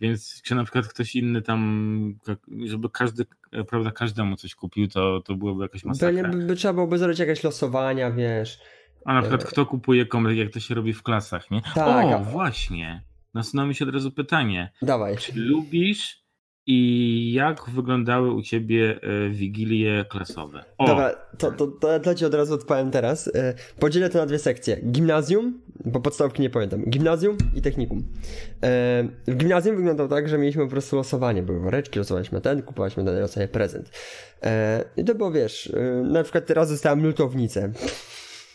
więc czy na przykład ktoś inny tam, żeby każdy, prawda, każdemu coś kupił, to, to byłoby jakaś masakra. By, by trzeba byłoby zrobić jakieś losowania, wiesz. A na przykład e, kto kupuje komu, jak to się robi w klasach, nie? Tak. O, właśnie. Nasunęło mi się od razu pytanie. Dawaj. Czy lubisz i jak wyglądały u ciebie e, wigilie klasowe? O. Dobra, to, to, to od razu odpowiem teraz. E, podzielę to na dwie sekcje. Gimnazjum, bo podstawki nie pamiętam. Gimnazjum i technikum. E, w gimnazjum wyglądało tak, że mieliśmy po prostu losowanie. Były woreczki, losowaliśmy ten, kupowaliśmy ten losowanie prezent. I to było, wiesz, na przykład teraz dostałem lutownicę.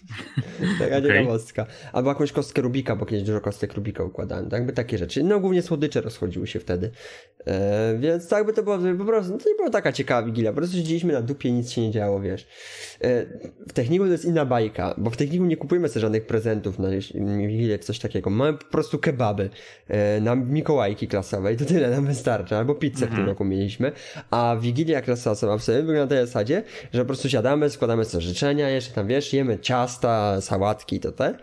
Taka okay. ciekawostka. Albo jakąś kostkę Rubika, bo kiedyś dużo kostek Rubika układałem. Tak by takie rzeczy. No głównie słodycze rozchodziły się wtedy. E, więc tak by to było po prostu, no to nie była taka ciekawa wigilia. Po prostu siedzieliśmy na dupie, nic się nie działo, wiesz. E, w techniku to jest inna bajka, bo w techniku nie kupujemy sobie żadnych prezentów na wigilię czy coś takiego. Mamy po prostu kebaby e, na Mikołajki klasowe i to tyle nam wystarczy. Albo pizzę w tym mhm. roku mieliśmy. A wigilia klasowa w sobie wygląda na tej zasadzie, że po prostu siadamy, składamy sobie życzenia, jeszcze tam wiesz, jemy ciasta, sałatki to te.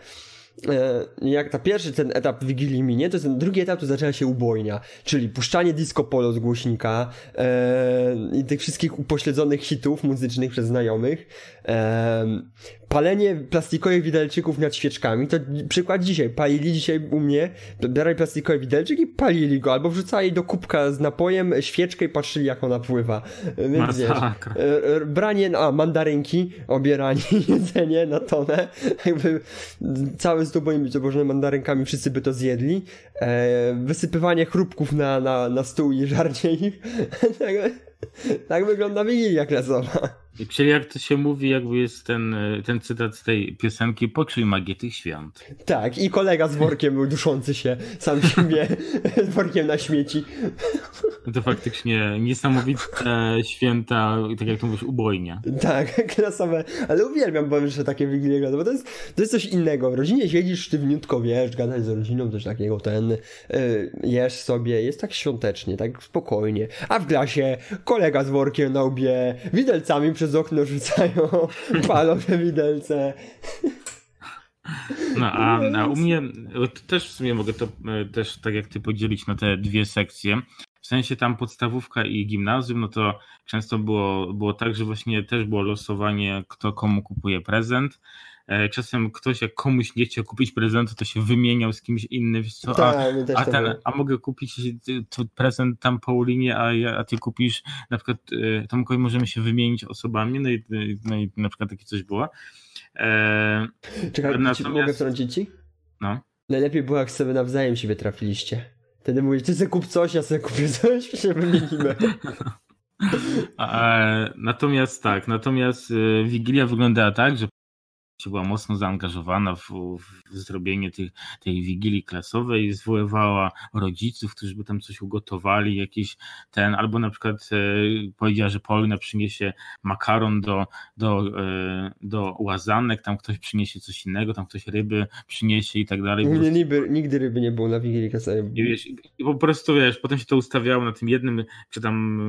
E, jak ta pierwszy ten etap Wigilii minie, to ten drugi etap to zaczyna się ubojnia, czyli puszczanie disco polo z głośnika e, i tych wszystkich upośledzonych hitów muzycznych przez znajomych, palenie plastikowych widelczyków nad świeczkami, to przykład dzisiaj, palili dzisiaj u mnie, brali plastikowy widelczyk i palili go, albo wrzucali do kubka z napojem świeczkę i patrzyli jak ona pływa. Więc wiesz, e, branie, a mandarynki, obieranie, jedzenie na tonę, jakby cały stół moimi założonymi mandarynkami wszyscy by to zjedli, e, wysypywanie chrupków na, na, na stół i żarcie ich, tak, tak wygląda Wigilia klasowa. Czyli jak to się mówi, jakby jest ten, ten cytat z tej piosenki, poczuj magię tych świąt. Tak, i kolega z workiem był duszący się sam siebie z workiem na śmieci. To faktycznie niesamowite święta, tak jak to mówisz, ubojnia. Tak, klasowe, ale uwielbiam, powiem, że takie wigilie bo to jest, to jest coś innego. W rodzinie siedzisz sztywniutko, wiesz, gadać z rodziną, coś takiego, ten, yy, jesz sobie, jest tak świątecznie, tak spokojnie. A w klasie kolega z workiem na łbie, widelcami przez przez okno rzucają, palą te widelce. No, a, a u mnie też w sumie mogę to e, też tak jak ty podzielić na te dwie sekcje. W sensie tam podstawówka i gimnazjum, no to często było, było tak, że właśnie też było losowanie, kto komu kupuje prezent. E, czasem ktoś, jak komuś nie chciał kupić prezentu, to się wymieniał z kimś innym. Co, a, tak, a, ten, a mogę kupić prezent tam Paulinie, a, ja, a ty kupisz na przykład e, Tomkowi możemy się wymienić osobami, no i, no i na przykład takie coś było. E, Czekaj, natomiast... mogę wtrącić ci? No. Najlepiej było, jak sobie nawzajem siebie trafiliście. Wtedy mówisz, ty sobie kup coś, ja sobie kupię coś, się wymienimy. natomiast tak, natomiast Wigilia wyglądała tak, że była mocno zaangażowana w, w zrobienie tych, tej wigilii klasowej, zwoływała rodziców, którzy by tam coś ugotowali, jakiś ten, albo na przykład e, powiedziała, że Paulina przyniesie makaron do, do, e, do łazanek, tam ktoś przyniesie coś innego, tam ktoś ryby przyniesie i tak dalej. Nigdy, nigdy ryby nie było na wigilii klasowej. I, wiesz, i po prostu wiesz, potem się to ustawiało na tym jednym, czy tam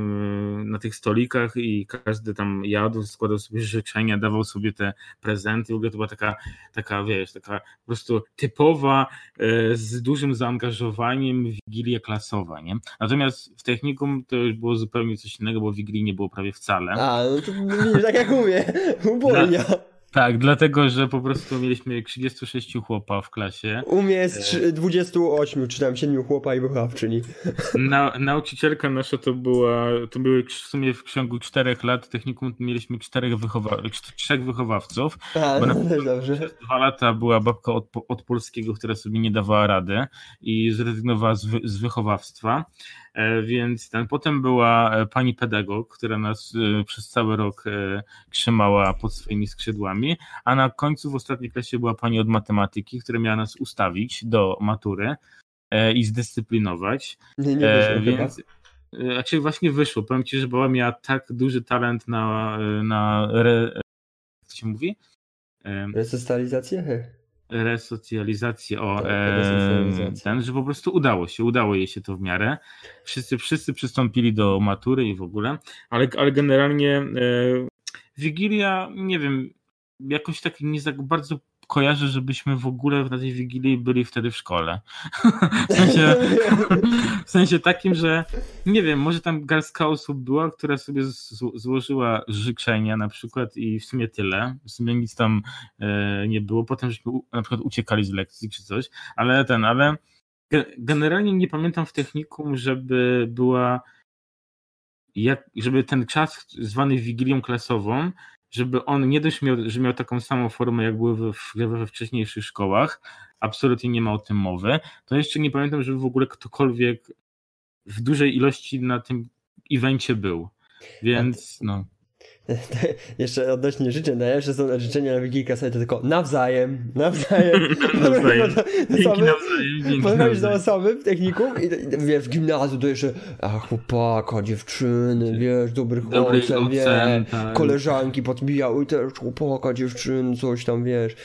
e, na tych stolikach i każdy tam jadł, składał sobie życzenia, dawał sobie te prezenty ogóle to była taka, taka wiesz, taka po prostu typowa, e, z dużym zaangażowaniem wigilia klasowa, nie? Natomiast w technikum to już było zupełnie coś innego, bo wigilii nie było prawie wcale. A, no to widzisz, tak jak mówię, ubolnia. Tak, dlatego, że po prostu mieliśmy 36 chłopa w klasie. U mnie jest 28, czy tam 7 chłopa i wychowawczyni. Na, nauczycielka nasza to była, to były w sumie w ciągu 4 lat technikum mieliśmy czterech wychowa, trzech wychowawców. A, no, też dobrze. Przez dwa lata była babka od, od polskiego, która sobie nie dawała rady i zrezygnowała z, z wychowawstwa. E, więc ten, potem była e, pani pedagog, która nas e, przez cały rok trzymała pod swoimi skrzydłami, a na końcu w ostatniej klasie była pani od matematyki, która miała nas ustawić do matury i zdyscyplinować. Nie, nie wyszło więc. Znaczy właśnie wyszło. Powiem ci, że była miała tak duży talent na, na re, jak to się mówi? Resocjalizację? Resocjalizację, o tak, e, ten, że po prostu udało się, udało jej się to w miarę. Wszyscy, wszyscy przystąpili do matury i w ogóle, ale, ale generalnie e, Wigilia, nie wiem, jakoś tak nie za bardzo kojarzę, żebyśmy w ogóle na tej Wigilii byli wtedy w szkole. w, sensie, w sensie takim, że nie wiem, może tam garstka osób była, która sobie złożyła życzenia na przykład i w sumie tyle. W sumie nic tam e, nie było. Potem żeśmy na przykład uciekali z lekcji czy coś, ale ten, ale generalnie nie pamiętam w technikum, żeby była jak, żeby ten czas zwany Wigilią klasową żeby on nie dość miał, że miał taką samą formę, jak były we, we wcześniejszych szkołach, absolutnie nie ma o tym mowy, to jeszcze nie pamiętam, żeby w ogóle ktokolwiek w dużej ilości na tym evencie był. Więc no. Jeszcze odnośnie życzeń, najlepsze są życzenia na Wigilka sobie to tylko nawzajem, nawzajem. nawzajem. Dzięki nawzajem. Podchodzisz do osoby w technikum i, i wiesz, w gimnazjum to jeszcze a chłopaka, dziewczyny, wiesz, dobrych Dobry ocen, wiesz, tak. koleżanki podbijały też chłopaka, dziewczyn, coś tam, wiesz,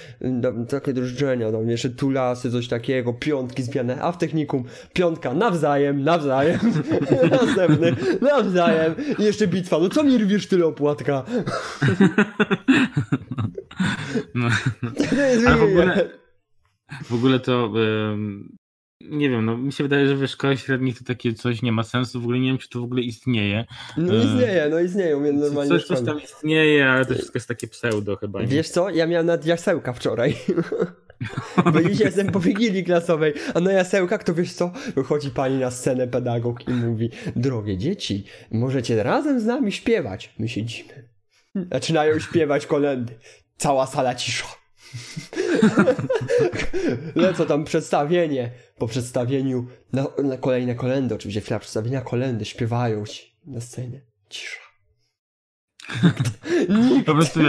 takie do życzenia, tam jeszcze tulasy, coś takiego, piątki zbijane, a w technikum piątka nawzajem, nawzajem, następny, nawzajem i jeszcze bitwa, no co mi rwisz tyle opłatka? No, no. A w ogóle, w ogóle to nie wiem, no mi się wydaje, że w szkołach średnich to takie coś nie ma sensu, w ogóle nie wiem, czy to w ogóle istnieje. No istnieje, no istnieje, umiem normalnie. Coś, coś tam istnieje, ale to wszystko jest takie pseudo chyba. Nie? Wiesz co, ja miałem nad jasełka wczoraj. Dzisiaj jestem po wigilii klasowej, a na jasełkach to wiesz co? Wychodzi pani na scenę pedagog i mówi Drogie dzieci, możecie razem z nami śpiewać. My siedzimy. Zaczynają śpiewać kolendy. Cała sala cisza. Lecą tam przedstawienie. Po przedstawieniu na, na kolejne kolendy, oczywiście chwila przedstawienia kolendy, śpiewają ci na scenie. Cisza. Po prostu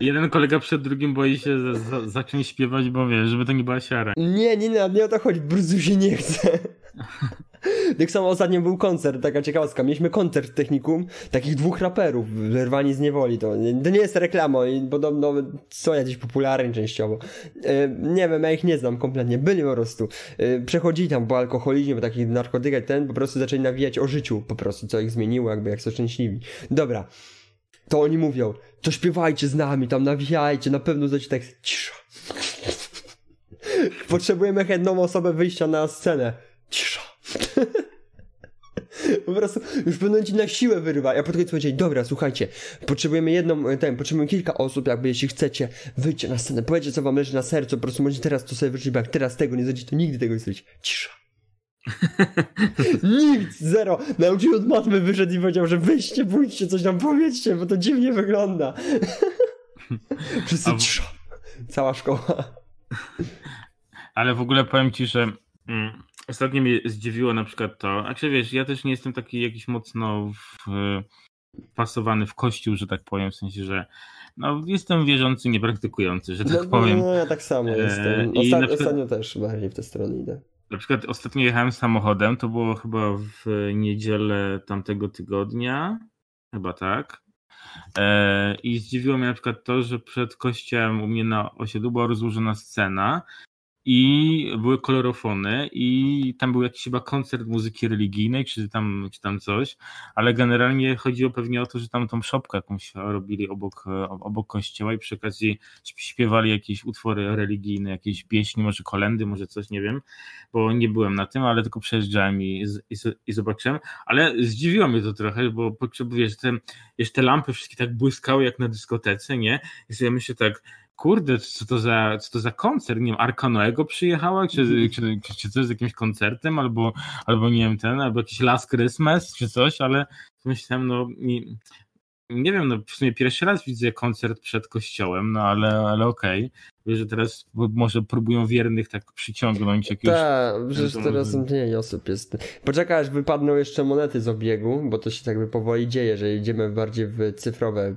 jeden kolega przed drugim boi się zacząć śpiewać, bo wie, żeby to nie była siara. Nie, nie, nie, nie o to chodzi, prostu się nie chce. Tak samo ostatnio był koncert, taka ciekawostka. Mieliśmy koncert w technikum takich dwóch raperów, wyrwani z niewoli. To, to nie jest reklama i podobno są jakieś popularni częściowo. E, nie wiem, ja ich nie znam kompletnie. Byli po prostu. E, przechodzili tam po alkoholizmie, po takich narkotykach, ten po prostu zaczęli nawijać o życiu po prostu, co ich zmieniło, jakby jak są szczęśliwi. Dobra to oni mówią, to śpiewajcie z nami, tam nawijajcie, na pewno zacie tak cisza. Potrzebujemy jedną osobę wyjścia na scenę. Cisza. Po prostu już będą ci na siłę wyrywać. Ja podchodzę powiedzieć, dobra, słuchajcie, potrzebujemy jedną, ten, potrzebujemy kilka osób, jakby jeśli chcecie, wyjdźcie na scenę, powiedzcie co wam leży na sercu, po prostu możecie teraz to sobie wyrzucić, bo jak teraz tego nie zrobicie, to nigdy tego nie zrobicie. Cisza. Nic, zero. Nauczył od matmy wyszedł i powiedział, że wyjście, pójdźcie, coś tam powiedzcie, bo to dziwnie wygląda. Wszyscy cisza. Cała szkoła. Ale w ogóle powiem ci, że mm, ostatnio mnie zdziwiło na przykład to, a czy wiesz, ja też nie jestem taki jakiś mocno w, wpasowany w kościół, że tak powiem, w sensie, że no, jestem wierzący, niepraktykujący, że tak no, powiem. No, ja tak samo jestem. E, Osta- przykład... Ostatnio też bardziej w tę stronę idę. Na przykład ostatnio jechałem samochodem, to było chyba w niedzielę tamtego tygodnia, chyba tak. E, I zdziwiło mnie na przykład to, że przed kościołem u mnie na osiedlu była rozłożona scena i były kolorofony i tam był jakiś chyba koncert muzyki religijnej, czy tam, czy tam coś, ale generalnie chodziło pewnie o to, że tam tą szopkę jakąś robili obok, obok kościoła i przy okazji śpiewali jakieś utwory religijne, jakieś pieśni, może kolendy, może coś, nie wiem, bo nie byłem na tym, ale tylko przejeżdżałem i, i, i zobaczyłem, ale zdziwiło mnie to trochę, bo wiesz, te, wiesz, te lampy wszystkie tak błyskały jak na dyskotece, nie? I sobie myślę tak, kurde, co to za, co to za koncert, nie wiem, Arkanoego przyjechała, czy, mhm. czy, czy, czy coś z jakimś koncertem, albo, albo nie wiem, ten, albo jakiś Last Christmas, czy coś, ale myślałem, no nie, nie wiem, no w sumie pierwszy raz widzę koncert przed kościołem, no ale, ale okej. Okay. Wiesz, że teraz może próbują wiernych tak przyciągnąć jakiegoś... Tak, przecież teraz mniej osób jest. Poczekaj, aż wypadną jeszcze monety z obiegu, bo to się tak by powoli dzieje, że idziemy bardziej w cyfrowe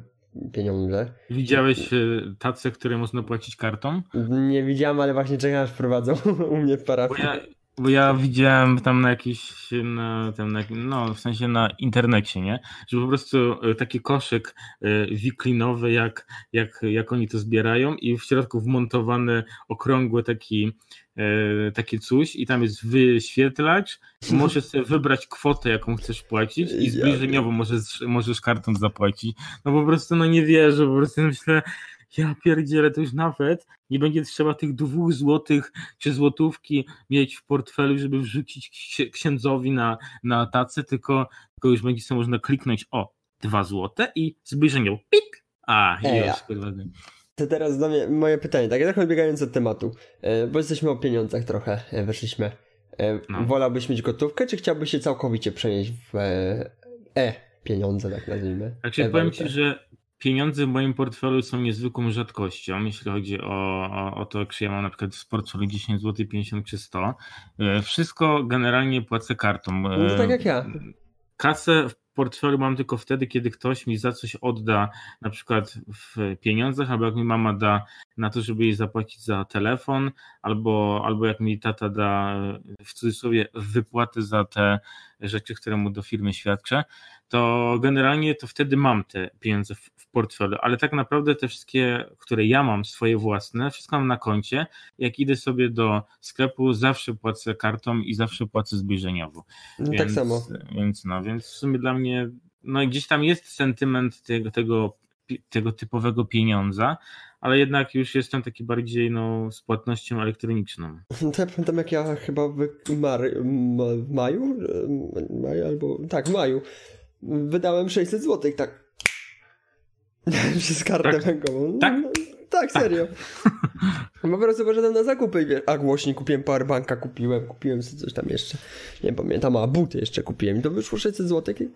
pieniądze. Widziałeś e, tace, które można płacić kartą? Nie widziałem, ale właśnie czekam aż prowadzą u mnie w parafii. Bo ja, bo ja widziałem tam na jakiś, na, tam na, no w sensie na internecie, nie? Że po prostu e, taki koszyk e, wiklinowy, jak, jak, jak oni to zbierają i w środku wmontowany okrągły taki E, takie coś i tam jest wyświetlacz, możesz sobie wybrać kwotę, jaką chcesz płacić i zbliżeniowo możesz, możesz kartą zapłacić. No po prostu no nie wierzę, po prostu myślę, ja pierdzielę, to już nawet nie będzie trzeba tych dwóch złotych czy złotówki mieć w portfelu, żeby wrzucić księdzowi na, na tacę, tylko, tylko już będzie sobie można kliknąć o, dwa złote i zbliżeniowo, pik, a, już, kurwa. To teraz do mnie moje pytanie, tak tak odbiegając od tematu, e, bo jesteśmy o pieniądzach trochę e, weszliśmy. E, no. Wolałbyś mieć gotówkę, czy chciałbyś się całkowicie przenieść w e-pieniądze, tak nazwijmy? Znaczy powiem Ci, że pieniądze w moim portfelu są niezwykłą rzadkością, jeśli chodzi o, o, o to, czy ja mam na przykład w portfelu 10 zł, 50 czy 100. Wszystko generalnie płacę kartą. No tak jak ja. Kasę w portfelu mam tylko wtedy, kiedy ktoś mi za coś odda, na przykład w pieniądzach, albo jak mi mama da na to, żeby jej zapłacić za telefon, albo, albo jak mi tata da w cudzysłowie wypłaty za te rzeczy, które mu do firmy świadczę, to generalnie to wtedy mam te pieniądze w, w portfelu, ale tak naprawdę te wszystkie, które ja mam, swoje własne, wszystko mam na koncie. Jak idę sobie do sklepu, zawsze płacę kartą i zawsze płacę zbliżeniowo. No tak więc, tak samo. Więc no, więc w sumie dla mnie, no gdzieś tam jest sentyment tego, tego, tego typowego pieniądza, ale jednak już jestem taki bardziej no, z płatnością elektroniczną. To ja pamiętam jak ja chyba w, mar, w maju, maju albo tak, w maju wydałem 600 zł, tak. Przez kartę tak? bankową. Tak? No, tak, serio. Tak. po prostu poszedłem na zakupy i wiesz, a głośnik kupiłem, powerbanka kupiłem, kupiłem sobie coś tam jeszcze, nie pamiętam, a buty jeszcze kupiłem i to wyszło 600 zł i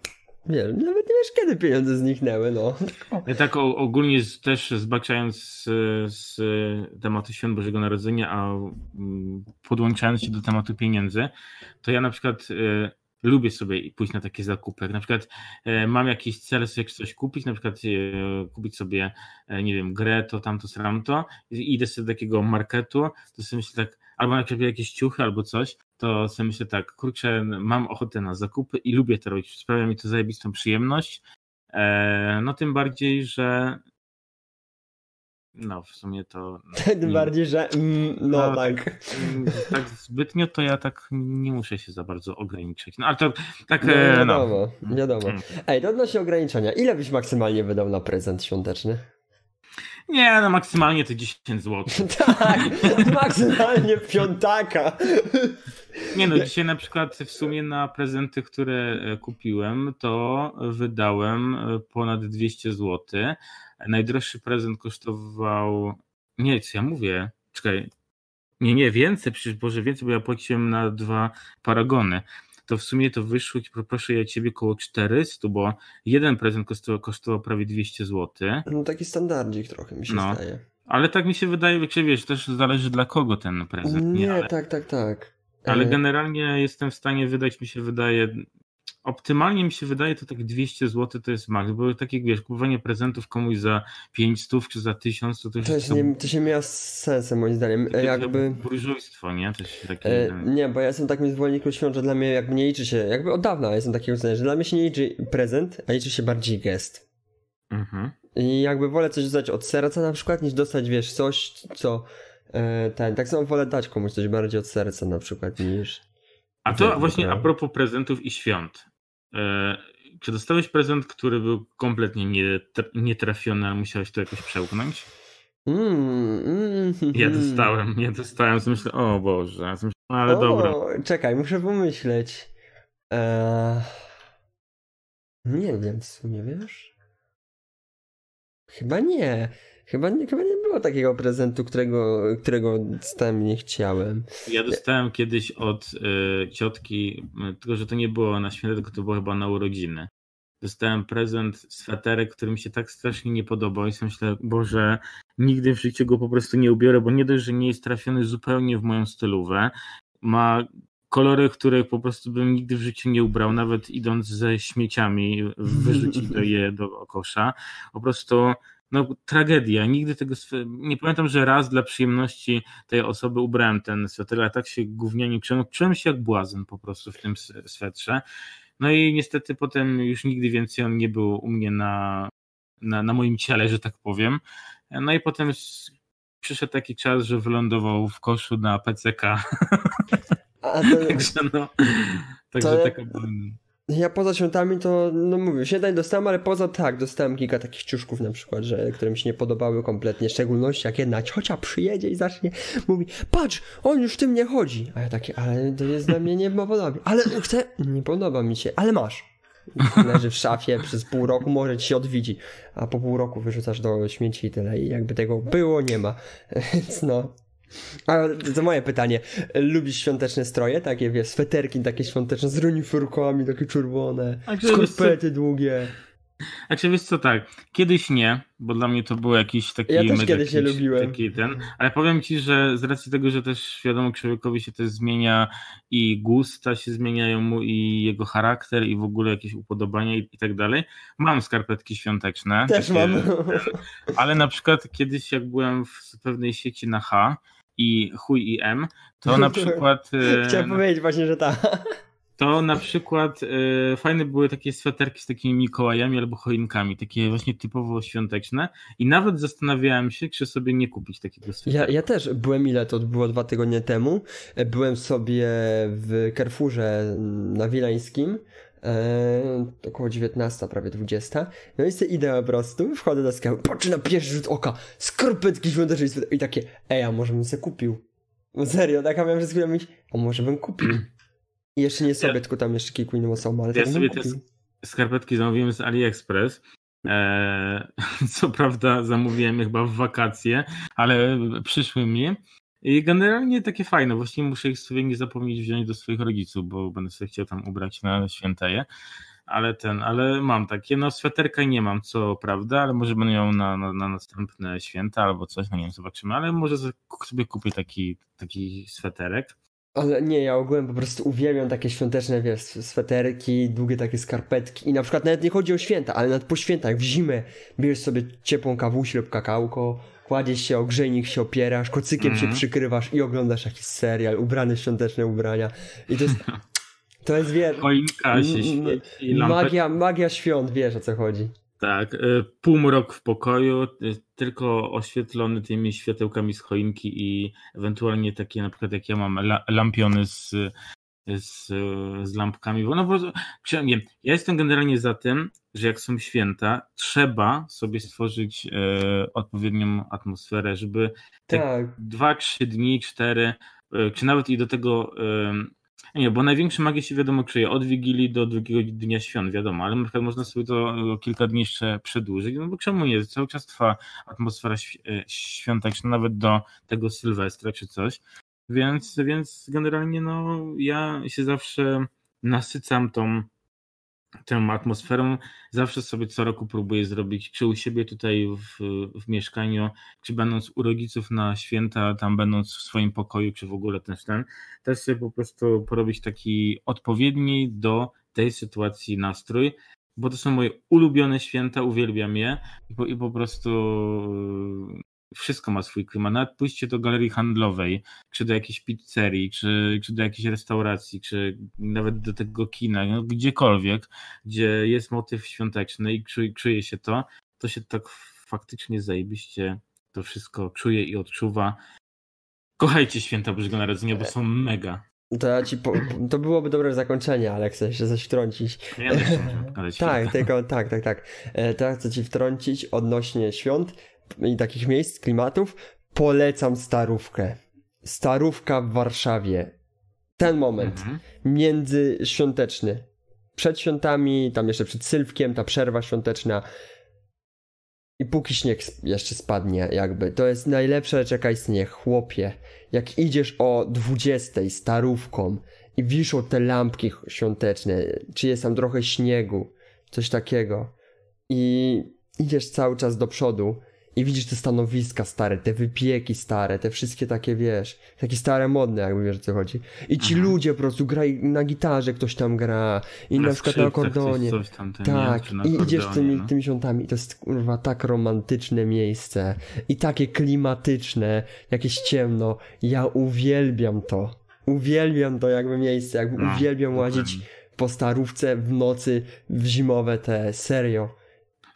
wiesz, nawet nie wiesz kiedy pieniądze zniknęły, no. Ja tak ogólnie też zbaczając z, z tematu Świąt Bożego Narodzenia, a podłączając się do tematu pieniędzy, to ja na przykład y, lubię sobie pójść na takie zakupy. Na przykład e, mam jakiś cel sobie coś kupić, na przykład e, kupić sobie, e, nie wiem, grę, to tamto, sramto, i idę sobie do takiego marketu, to sobie myślę tak, albo na przykład jakieś ciuchy albo coś, to sobie myślę tak, kurczę, mam ochotę na zakupy i lubię to robić, sprawia mi to zajebistą przyjemność, no tym bardziej, że no, w sumie to. Tym bardziej, że. Mm, no, no, tak. Tak, tak. zbytnio to ja tak nie muszę się za bardzo ograniczyć. No, ale to tak. No, e, wiadomo, no. wiadomo. Mm. Ej, to odnośnie ograniczenia. Ile byś maksymalnie wydał na prezent świąteczny? Nie, no maksymalnie to 10 zł. tak, maksymalnie piątaka. Nie no, dzisiaj na przykład w sumie na prezenty, które e, kupiłem, to wydałem e, ponad 200 zł. Najdroższy prezent kosztował. Nie, co ja mówię? Czekaj. Nie, nie, więcej, przecież Boże, więcej, bo ja płaciłem na dwa paragony. To w sumie to wyszło, proszę ja ciebie, około 400, bo jeden prezent kosztował, kosztował prawie 200 zł. No taki standardzik trochę mi się no. zdaje. Ale tak mi się wydaje, że wiesz, też zależy dla kogo ten prezent. Nie, nie ale, tak, tak, tak. Ale e- generalnie jestem w stanie wydać, mi się wydaje, optymalnie mi się wydaje to tak 200 zł to jest maks, bo takie wiesz, kupowanie prezentów komuś za 500 czy za 1000 to, to, to, jest, nie, to się mija z sensem moim zdaniem. To jakby burżujstwo, nie? Takie, e, nie, bo ja jestem takim zwolennikiem świąt, że dla mnie jakby nie liczy się, jakby od dawna jestem takiego zdania, że dla mnie się nie liczy prezent, a liczy się bardziej gest. Mhm. I jakby wolę coś dostać od serca na przykład, niż dostać, wiesz, coś, co e, ten, tak samo wolę dać komuś coś bardziej od serca na przykład niż... A to właśnie a propos prezentów i świąt. E, czy dostałeś prezent, który był kompletnie nietrafiony, ale musiałeś to jakoś przełknąć? Mm, mm, ja mm. dostałem, ja dostałem, myślę, o Boże, myślę, ale o, dobra. Czekaj, muszę pomyśleć. Eee... Nie wiem w sumie, wiesz? Chyba nie. Chyba nie, chyba nie było takiego prezentu, którego, którego dostałem nie chciałem. Ja dostałem kiedyś od y, ciotki, tylko że to nie było na święta, tylko to było chyba na urodziny. Dostałem prezent, sweterek, który mi się tak strasznie nie podobał i sobie myślę, Boże, nigdy w życiu go po prostu nie ubiorę, bo nie dość, że nie jest trafiony zupełnie w moją stylówę, ma kolory, których po prostu bym nigdy w życiu nie ubrał, nawet idąc ze śmieciami, wyrzucić je do kosza. Po prostu no, tragedia. Nigdy tego. Nie pamiętam, że raz dla przyjemności tej osoby ubrałem ten sweter, ale tak się gównianie czułem. Czułem się jak błazen po prostu w tym swetrze. No i niestety potem już nigdy więcej on nie był u mnie na, na, na moim ciele, że tak powiem. No i potem przyszedł taki czas, że wylądował w koszu na PCK. To, także no, także taka ja poza świętami to, no mówię, nie dostałem, ale poza tak, dostałem kilka takich ciuszków na przykład, że, które mi się nie podobały kompletnie, w szczególności jak jedna ciocia przyjedzie i zacznie, mówi, patrz, on już tym nie chodzi. A ja takie, ale to jest dla mnie nie podoba. Ale chcę, nie podoba mi się, ale masz. Leży w szafie przez pół roku, może ci się odwidzi, a po pół roku wyrzucasz do śmieci i tyle i jakby tego było, nie ma. Więc no, a to moje pytanie. Lubisz świąteczne stroje? Takie, wiesz, sweterki takie świąteczne z renifurkami, takie czerwone, skorpety długie. A czy wiesz co, tak, kiedyś nie, bo dla mnie to był jakiś taki... Ja też kiedyś nie lubiłem. Taki ten, ale powiem ci, że z racji tego, że też wiadomo, człowiekowi się też zmienia i gusta się zmieniają mu i jego charakter i w ogóle jakieś upodobania i, i tak dalej, mam skarpetki świąteczne. Też takie, mam. Ale na przykład kiedyś jak byłem w pewnej sieci na H, i chuj i M, to na przykład... Chciałem powiedzieć właśnie, że ta. To na przykład e, fajne były takie sweterki z takimi Mikołajami albo choinkami, takie właśnie typowo świąteczne i nawet zastanawiałem się, czy sobie nie kupić takiego sweterka. Ja, ja też byłem, ile to było dwa tygodnie temu, e, byłem sobie w Carrefourze na Wileńskim Eee, około 19, prawie 20. No i sobie idę po prostu, wchodzę do sklepu, patrzę na pierwszy rzut oka, skarpetki świąteczne i takie, ej, a może bym sobie kupił? No serio, tak, a miałem przez chwilę myśleć, a może bym kupił? I jeszcze nie sobie, ja, tylko tam jeszcze kilku innym osobom, ale ja tak sobie te skarpetki zamówiłem z AliExpress. Eee, co prawda zamówiłem je chyba w wakacje, ale przyszły mi. I generalnie takie fajne, właśnie muszę ich sobie nie zapomnieć wziąć do swoich rodziców, bo będę sobie chciał tam ubrać na święteje. Ale ten, ale mam takie, no sweterka nie mam, co prawda, ale może będę ją na, na, na następne święta albo coś, no nie wiem, zobaczymy, ale może sobie kupię taki, taki sweterek. Ale nie, ja ogółem po prostu uwielbiam takie świąteczne, wiesz, sweterki, długie takie skarpetki. I na przykład nawet nie chodzi o święta, ale nawet po świętach w zimę bierzesz sobie ciepłą kawusię lub kakałko, kładziesz się, o grzejnik się opierasz, kocykiem mm -hmm. się mhm. przykrywasz i oglądasz jakiś serial, ubrany w świąteczne ubrania. I to jest, to jest, wiesz, się świeci, magia, magia świąt, wiesz o co chodzi. Tak, y, półmrok w pokoju, y, tylko oświetlony tymi światełkami z choinki i ewentualnie takie na przykład jak ja mam lampiony z z, z lampkami. No bo nie, ja jestem generalnie za tym, że jak są święta, trzeba sobie stworzyć e, odpowiednią atmosferę, żeby te tak. dwa, trzy dni, cztery, e, czy nawet i do tego e, nie, bo największe magie się wiadomo kryje od Wigilii do drugiego dnia świąt, wiadomo, ale na przykład można sobie to kilka dni jeszcze przedłużyć, no bo czemu nie? Cały czas trwa atmosfera e, świąteczna, nawet do tego Sylwestra czy coś. Więc, więc generalnie no, ja się zawsze nasycam tą, tą atmosferą. Zawsze sobie co roku próbuję zrobić, czy u siebie tutaj w, w mieszkaniu, czy będąc u rodziców na święta, tam będąc w swoim pokoju, czy w ogóle też ten, też sobie po prostu porobić taki odpowiedni do tej sytuacji nastrój, bo to są moje ulubione święta, uwielbiam je i po, i po prostu wszystko ma swój klimat. Nawet pójście do galerii handlowej, czy do jakiejś pizzerii, czy, czy do jakiejś restauracji, czy nawet do tego kina, no, gdziekolwiek, gdzie jest motyw świąteczny i czuje, czuje się to, to się tak faktycznie zajebiście to wszystko czuje i odczuwa. Kochajcie święta Bożego Narodzenia, bo są mega. To, ja ci po, to byłoby dobre zakończenie, ale chcę się coś wtrącić. Ja też tak, tylko, tak, tak, tak. E, to ja chcę ci wtrącić odnośnie świąt i takich miejsc, klimatów. Polecam Starówkę. Starówka w Warszawie. Ten moment mhm. międzyświąteczny. Przed świątami, tam jeszcze przed Sylwkiem, ta przerwa świąteczna. I póki śnieg jeszcze spadnie, jakby. To jest najlepsza rzecz, jaka istnieje. Chłopie, jak idziesz o 20 starówką i wiszą te lampki świąteczne, czy jest tam trochę śniegu, coś takiego. I idziesz cały czas do przodu i widzisz te stanowiska stare, te wypieki stare, te wszystkie takie, wiesz, takie stare, modne, jakby wiesz o co chodzi. I ci mhm. ludzie po prostu grają na gitarze, ktoś tam gra, i na, na przykład na akordonie. Coś, coś tam, tak, i idziesz tymi, no. tymi świątami i to jest kurwa tak romantyczne miejsce i takie klimatyczne, jakieś ciemno. Ja uwielbiam to. Uwielbiam to jakby miejsce, jakby no, uwielbiam łazić po starówce w nocy, w zimowe te, serio.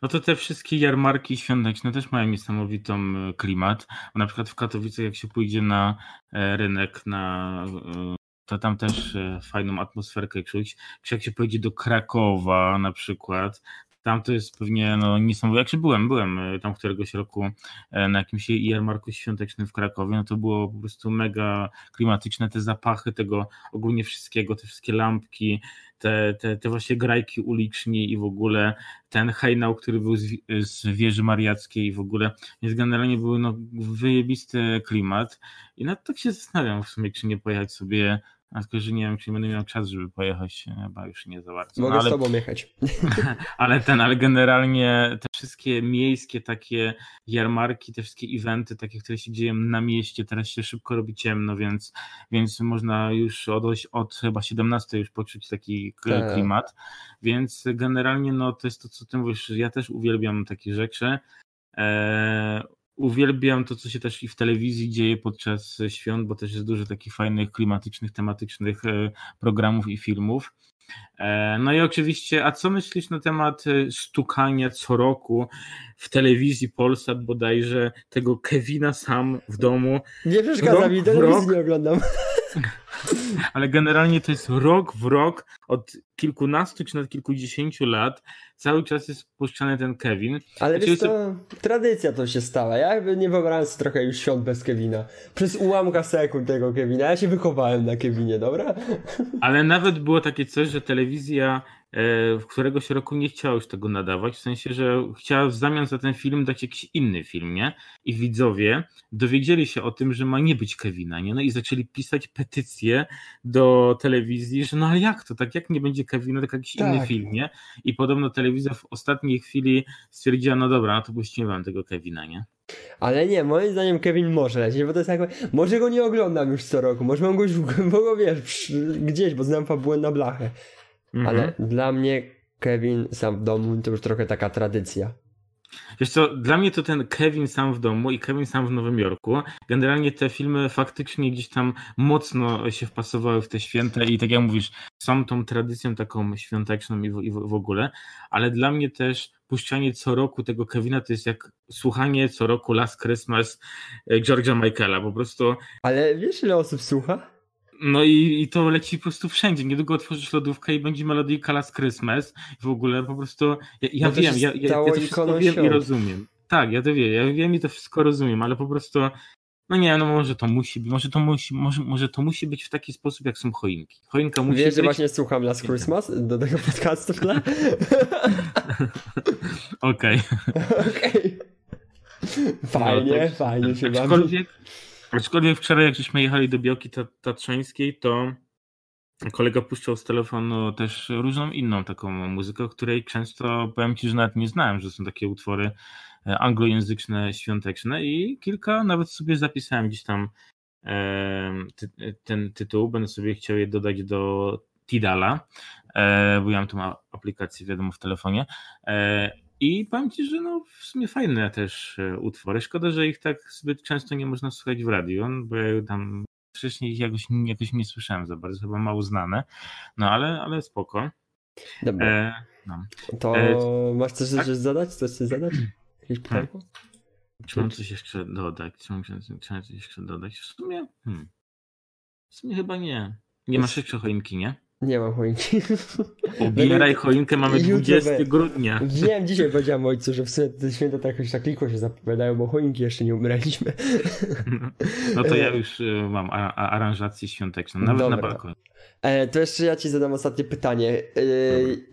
No to te wszystkie jarmarki świąteczne też mają niesamowitą e, klimat. Na przykład w Katowicach, jak się pójdzie na e, rynek, na e, to tam też fajną atmosferkę czuć. Czy jak się pojedzie do Krakowa na przykład, tam to jest pewnie no, niesamowite. Jak się byłem, byłem tam któregoś roku na jakimś jarmarku świątecznym w Krakowie, no to było po prostu mega klimatyczne, te zapachy tego ogólnie wszystkiego, te wszystkie lampki, te, te, te właśnie grajki uliczni i w ogóle ten hejnał, który był z, z wieży mariackiej i w ogóle, więc generalnie był no, wyjebisty klimat i no tak się zastanawiam w sumie, czy nie pojechać sobie a tylko, że nie wiem, czy będę miał czas, żeby pojechać, chyba już nie za bardzo. Mogę no, ale, z tobą jechać. ale ten, ale generalnie te wszystkie miejskie takie jarmarki, te wszystkie eventy, takie, które się dzieją na mieście, teraz się szybko robi ciemno, więc, więc można już od, od chyba 17 już poczuć taki tak. klimat, więc generalnie no to jest to, co ty mówisz, ja też uwielbiam takie rzeczy, eee, uwielbiam to, co się też i w telewizji dzieje podczas świąt, bo też jest dużo takich fajnych, klimatycznych, tematycznych e, programów i filmów. E, no i oczywiście, a co myślisz na temat e, stukania co roku w telewizji Polsat bodajże tego Kevina sam w domu? Nie przeszkadza mi, telewizji nie oglądam. Ale generalnie to jest rok w rok, od kilkunastu czy nawet kilkudziesięciu lat, cały czas jest puszczany ten Kevin. Ale znaczy, wiesz to, tradycja to się stała. Ja nie wyobrażam sobie trochę już świąt bez Kevina. Przez ułamka sekund tego Kevina. Ja się wychowałem na Kevinie, dobra? Ale nawet było takie coś, że telewizja E, w któregoś roku nie chciała już tego nadawać, w sensie, że chciała w zamian za ten film dać jakiś inny film, nie? I widzowie dowiedzieli się o tym, że ma nie być Kevina, nie? No i zaczęli pisać petycje do telewizji, że no ale jak to, tak jak nie będzie Kevina, tak jakiś tak. inny film, nie? I podobno telewizja w ostatniej chwili stwierdziła, no dobra, no to puścimy wam tego Kevina, nie? Ale nie, moim zdaniem Kevin może lecieć, bo to jest jakby, może go nie oglądam już co roku, może mam go już, bo wiesz, gdzieś, bo znam fabułę na blachę. Mhm. Ale dla mnie Kevin sam w domu to już trochę taka tradycja. Wiesz co, dla mnie to ten Kevin sam w domu i Kevin sam w Nowym Jorku, generalnie te filmy faktycznie gdzieś tam mocno się wpasowały w te święta i tak jak mówisz, są tą tradycją taką świąteczną i w, i w ogóle, ale dla mnie też puszczanie co roku tego Kevina to jest jak słuchanie co roku Last Christmas e, George'a Michaela, po prostu. Ale wiesz ile osób słucha? No i, i to leci po prostu wszędzie. Niedługo otworzysz lodówkę i będzie melodyjka Last Christmas. W ogóle po prostu. Ja, ja no wiem, ja, ja, ja to wszystko wiem świąt. i rozumiem. Tak, ja to wiem, ja wiem i to wszystko rozumiem, ale po prostu. No nie, no może to musi być, może to musi, może, może to musi być w taki sposób, jak są choinki. Choinka musi Wiesz, być... że właśnie słucham Last Christmas do tego podcastu w tle? Okej. Okej. Fajnie, no, tak, fajnie się Aczkolwiek, Aczkolwiek wczoraj, jak żeśmy jechali do Białki Tatrzańskiej, to kolega puszczał z telefonu też różną inną taką muzykę, której często powiem Ci, że nawet nie znałem, że są takie utwory e, anglojęzyczne, świąteczne i kilka nawet sobie zapisałem gdzieś tam ty, ten tytuł, będę sobie chciał je dodać do Tidala, e, bo ja mam tą aplikację wiadomo w telefonie. E, i powiem Ci, że no w sumie fajne też e, utwory. Szkoda, że ich tak zbyt często nie można słuchać w radiu, bo ja tam wcześniej ich jakoś, jakoś nie słyszałem za bardzo, chyba mało znane. No ale, ale spoko. Dobra. E, no. To e, masz coś, tak? zadać? Coś chcesz zadać? Jakieś hmm. pytanko? Czy mam coś jeszcze dodać? Czy mam, czy mam coś jeszcze dodać? W sumie, hmm. w sumie chyba nie. Nie masz jeszcze choinki, nie? Nie mam choinki. Ubieraj choinkę, mamy 20 grudnia. Wiem, dzisiaj powiedziałem ojcu, że w sumie te święta tak jakoś tak licho się zapowiadają, bo choinki jeszcze nie ubieraliśmy. No to ja już y, mam aranżację świąteczną, nawet Dobra. na balkonie. E, to jeszcze ja ci zadam ostatnie pytanie.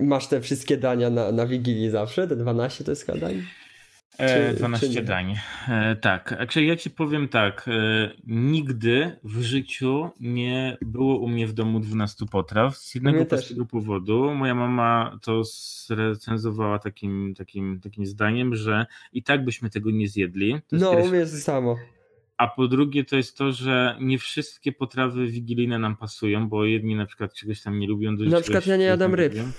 E, masz te wszystkie dania na, na Wigilii zawsze? Te 12 to jest dań? E, 12 czy dań. E, tak. Znaczy ja ci powiem tak. E, nigdy w życiu nie było u mnie w domu 12 potraw. Z jednego prostego powodu. Moja mama to zrecenzowała takim, takim, takim zdaniem, że i tak byśmy tego nie zjedli. no, u mnie jest to samo. A po drugie to jest to, że nie wszystkie potrawy wigilijne nam pasują, bo jedni na przykład czegoś tam nie lubią. Na przykład ja nie jadam ryb. Lubią.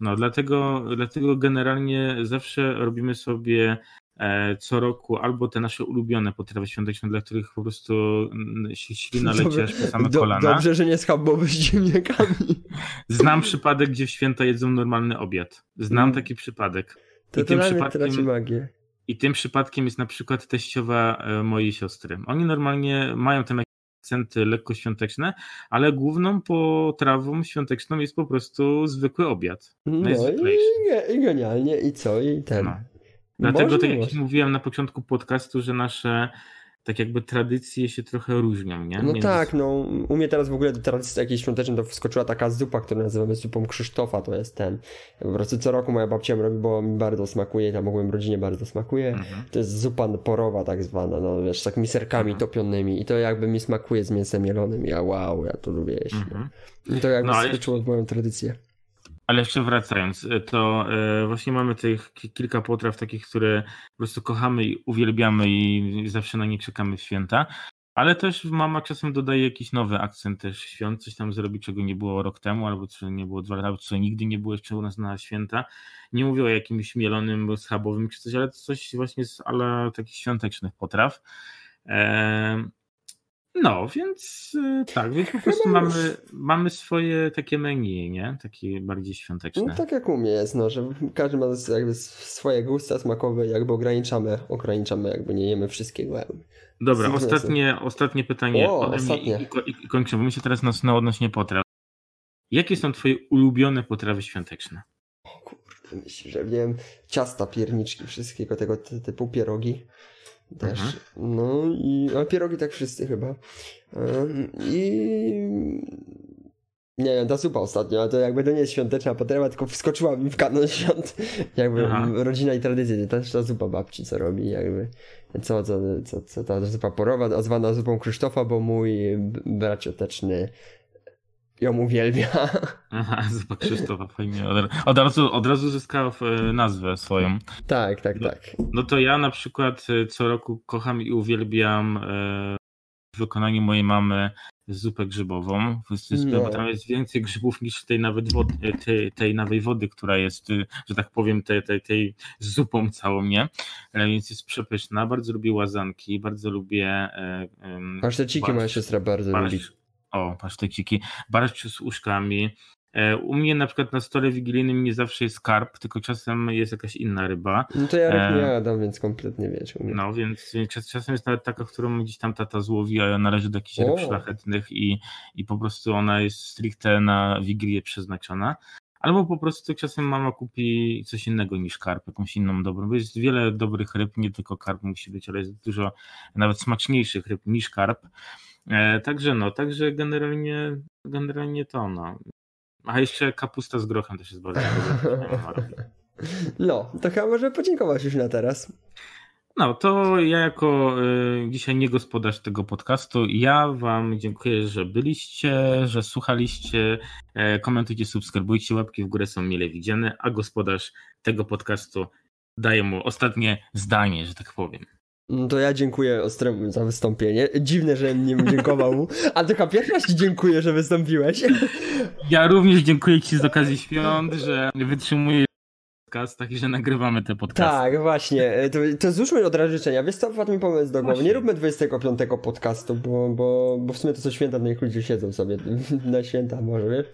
No dlatego, dlatego generalnie zawsze robimy sobie e, co roku albo te nasze ulubione potrawy świąteczne, dla których po prostu mm, się ślina leci aż po same do, kolana. Dobrze, że nie schabowy z ziemniakami. Znam przypadek, gdzie w święta jedzą normalny obiad. Znam mm. taki przypadek. To I to tym przypadkiem, traci magię. I tym przypadkiem jest na przykład teściowa e, mojej siostry. Oni normalnie mają tam akcenty lekko świąteczne, ale główną potrawą świąteczną jest po prostu zwykły obiad. No i, i, genialnie, i co? I ten. No. Dlatego, tak jak mówiłem na początku podcastu, że nasze tak jakby tradycje się trochę różnią, nie? No Między... tak, no u mnie teraz w ogóle do tradycji jakiejś świątecznej to wskoczyła taka zupa, którą nazywamy zupą Krzysztofa, to jest ten, po prostu co roku moja babcia robi, bo mi bardzo smakuje, tam ogółem rodzinie bardzo smakuje, mhm. to jest zupa porowa tak zwana, no wiesz, z takimi serkami mhm. topionymi i to jakby mi smakuje z mięsem mielonym, ja wow, ja to lubię jeść. Mhm. I to jakby no, skoczyło w moją tradycję. Ale jeszcze wracając, e, to e, właśnie mamy tych kilka potraw takich, które po prostu kochamy i uwielbiamy i zawsze na nie czekamy w święta. Ale też mama czasem dodaje jakiś nowy akcent też świąt, coś tam zrobi, czego nie było rok temu, albo co nie było dwa lata, albo co nigdy nie było jeszcze u nas na święta. Nie mówię o jakimś mielonym, schabowym czy coś, ale coś właśnie z ale takich świątecznych potraw. No, więc y, tak, więc po prostu mamy, mamy swoje takie menu, nie? Takie bardziej świąteczne. No tak jak u mnie jest, no, że każdy ma jakby swoje gusta smakowe, jakby ograniczamy, ograniczamy, jakby nie jemy wszystkiego. Dobra, ostatnie, ostatnie pytanie o, ostatnie. I, i, i kończymy. My się teraz nas na odnośnie potraw. Jakie są twoje ulubione potrawy świąteczne? O kurde, myślę, że wiem, ciasta, pierniczki, wszystkiego tego typu pierogi też. Mhm. No i a pierogi tak wszyscy chyba. I nie wiem, ta zupa ostatnio, ale to jakby to nie jest świąteczna potrawa, tylko wskoczyła mi w kanon świąt. Jakby Aha. rodzina i tradycja, też ta zupa babci, co robi, jakby. Co, co, co, co ta zupa porowa, zwana zupą Krzysztofa, bo mój brat cioteczny ją uwielbia. Aha, zupa Krzysztofa, fajnie. Od, razu, od razu zyskała e, nazwę swoją. Tak, tak, no, tak. No to ja na przykład e, co roku kocham i uwielbiam e, wykonanie mojej mamy zupę grzybową. No. Bo tam jest więcej grzybów niż tej nawet wody, e, tej, tej nawej wody, która jest, że tak powiem, tej, tej, tej zupą całą, nie? Więc jest przepyszna. Bardzo lubię łazanki, bardzo lubię... E, Paszteciki moja siostra bardzo lubi o, paszteciki, barszcz z uszkami. E, u mnie na przykład na stole wigilijnym nie zawsze jest karp, tylko czasem jest jakaś inna ryba. No to ja e... nie jadam, więc kompletnie wiesz. No więc, więc czasem jest nawet taka, którą gdzieś tam tata złowi, a należy do jakichś ryb szlachetnych i, i po prostu ona jest stricte na wigilię przeznaczona. Albo po prostu czasem mama kupi coś innego niż karp, jakąś inną dobrą, bo jest wiele dobrych ryb, nie tylko karp musi być, ale jest dużo nawet smaczniejszych ryb niż karp. E, także no, także generalnie, generalnie to no. A jeszcze kapusta z grochem też jest bardzo dobra. No, to chyba może podziękować już na teraz. No, to ja jako y, dzisiaj nie gospodarz tego podcastu, ja wam dziękuję, że byliście, że słuchaliście, e, komentujcie, subskrybujcie, łapki w górę są mile widziane, a gospodarz tego podcastu daje mu ostatnie zdanie, że tak powiem. No to ja dziękuję Ostremu za wystąpienie. Dziwne, że nie dziękował mu. A tylko pierwszy ci dziękuję, że wystąpiłeś. Ja również dziękuję ci z okazji świąt, że wytrzymujesz podcastach i że nagrywamy te podcasty. Tak, właśnie. To, to złóżmy od razu życzenia. Wiesz co, mi pomysł do głowy. Nie róbmy 25 podcastu, bo, bo, bo w sumie to co święta, niech ludzie siedzą sobie na święta może, wiesz?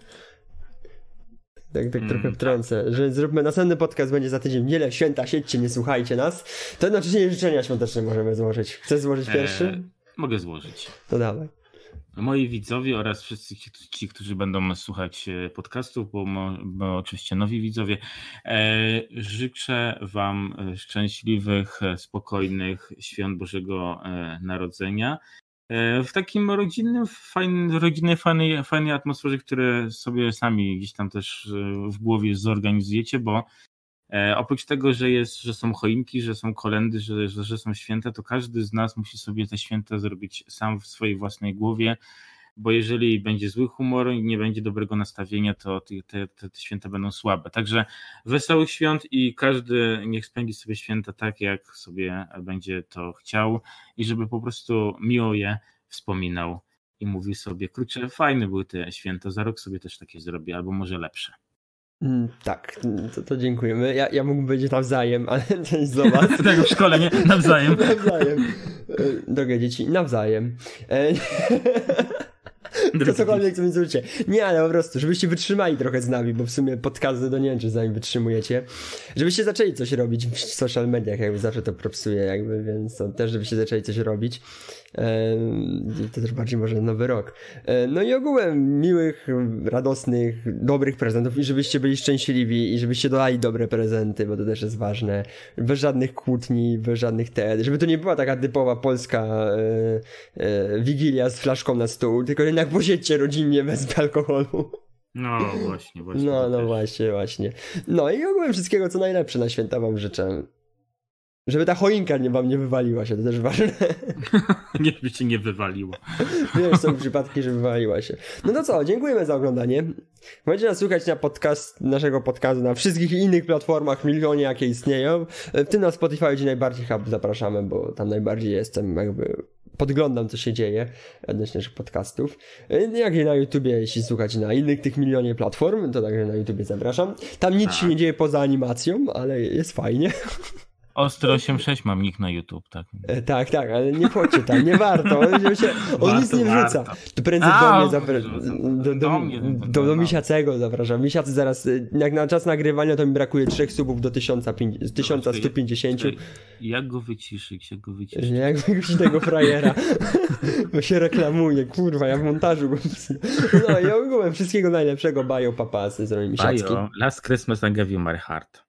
Tak, tak mm, trochę wtrącę, tak. że zróbmy następny podcast będzie za tydzień niedzielę, święta, siedźcie, nie słuchajcie nas. To jednocześnie życzenia świąteczne możemy złożyć. Chcesz złożyć pierwszy? E, mogę złożyć. To dawaj. Moi widzowie oraz wszyscy ci, ci którzy będą słuchać e, podcastów, bo, bo oczywiście nowi widzowie, e, życzę Wam e, szczęśliwych, spokojnych świąt Bożego Narodzenia. W takim rodzinnym, fajnym, rodzinnej, fajnej, fajnej atmosferze, które sobie sami gdzieś tam też w głowie zorganizujecie, bo E, oprócz tego, że, jest, że są choinki, że są kolendy, że, że, że są święta, to każdy z nas musi sobie te święta zrobić sam w swojej własnej głowie, bo jeżeli będzie zły humor i nie będzie dobrego nastawienia, to te, te, te, święta będą słabe. Także wesołych świąt i każdy niech spędzi sobie święta tak, jak sobie będzie to chciał i żeby po prostu miło je wspominał i mówił sobie, kurczę, fajne były te święta, za rok sobie też takie zrobię, albo może lepsze. Mm, tak, to, to dziękujemy. Ja, ja mógłbym być nawzajem, ale to jest zobacz. tak w szkole, nie? Nawzajem. nawzajem. E, drogie dzieci, nawzajem. To cokolwiek co mi zróbcie. Nie, ale po prostu, żebyście wytrzymali trochę z nami, bo w sumie podcasty do nie wiem, czy z nami wytrzymujecie. Żebyście zaczęli coś robić w social mediach, jakby zawsze to propsuję, jakby, więc to też żebyście zaczęli coś robić. To też bardziej może nowy rok. No i ogółem miłych, radosnych, dobrych prezentów i żebyście byli szczęśliwi i żebyście dodali dobre prezenty, bo to też jest ważne. Bez żadnych kłótni, bez żadnych te, żeby to nie była taka typowa polska e, e, wigilia z flaszką na stół, tylko jednak posiedźcie rodzinnie bez alkoholu. No właśnie, właśnie. No, no też. właśnie, właśnie. No i ogółem wszystkiego co najlepsze na święta wam życzę. Żeby ta choinka nie wam nie wywaliła się, to też ważne. nie, by się nie wywaliło. Wiesz, są przypadki, że wywaliła się. No to co, dziękujemy za oglądanie. Możecie nas słuchać na podcast, naszego podcastu na wszystkich innych platformach, milionie jakie istnieją. W tym na Spotify, gdzie najbardziej hub zapraszamy, bo tam najbardziej jestem jakby podglądam, co się dzieje odnośnie naszych podcastów. Jak i na YouTubie, jeśli słuchać na innych tych milionie platform, to także na YouTubie zapraszam. Tam nic tak. się nie dzieje poza animacją, ale jest fajnie. Ostro 86 mam nick na YouTube, tak. E, tak, tak, ale nie wchodźcie tam, nie warto. On, się, on warto, nic nie wrzuca. To prędzej A, do mnie zapraszam. Do, do, do, do, do Misiacego zapraszam. Misiacy zaraz, y, jak na czas nagrywania to mi brakuje trzech subów do 1150. Jak go wyciszyć, jak go wyciszyć? Jak wyciszyć tego frajera. Bo się reklamuje, kurwa, ja w montażu go No i ogółem wszystkiego najlepszego, bajo papasy z Misiacki. Bajo, last Christmas I gave you my heart.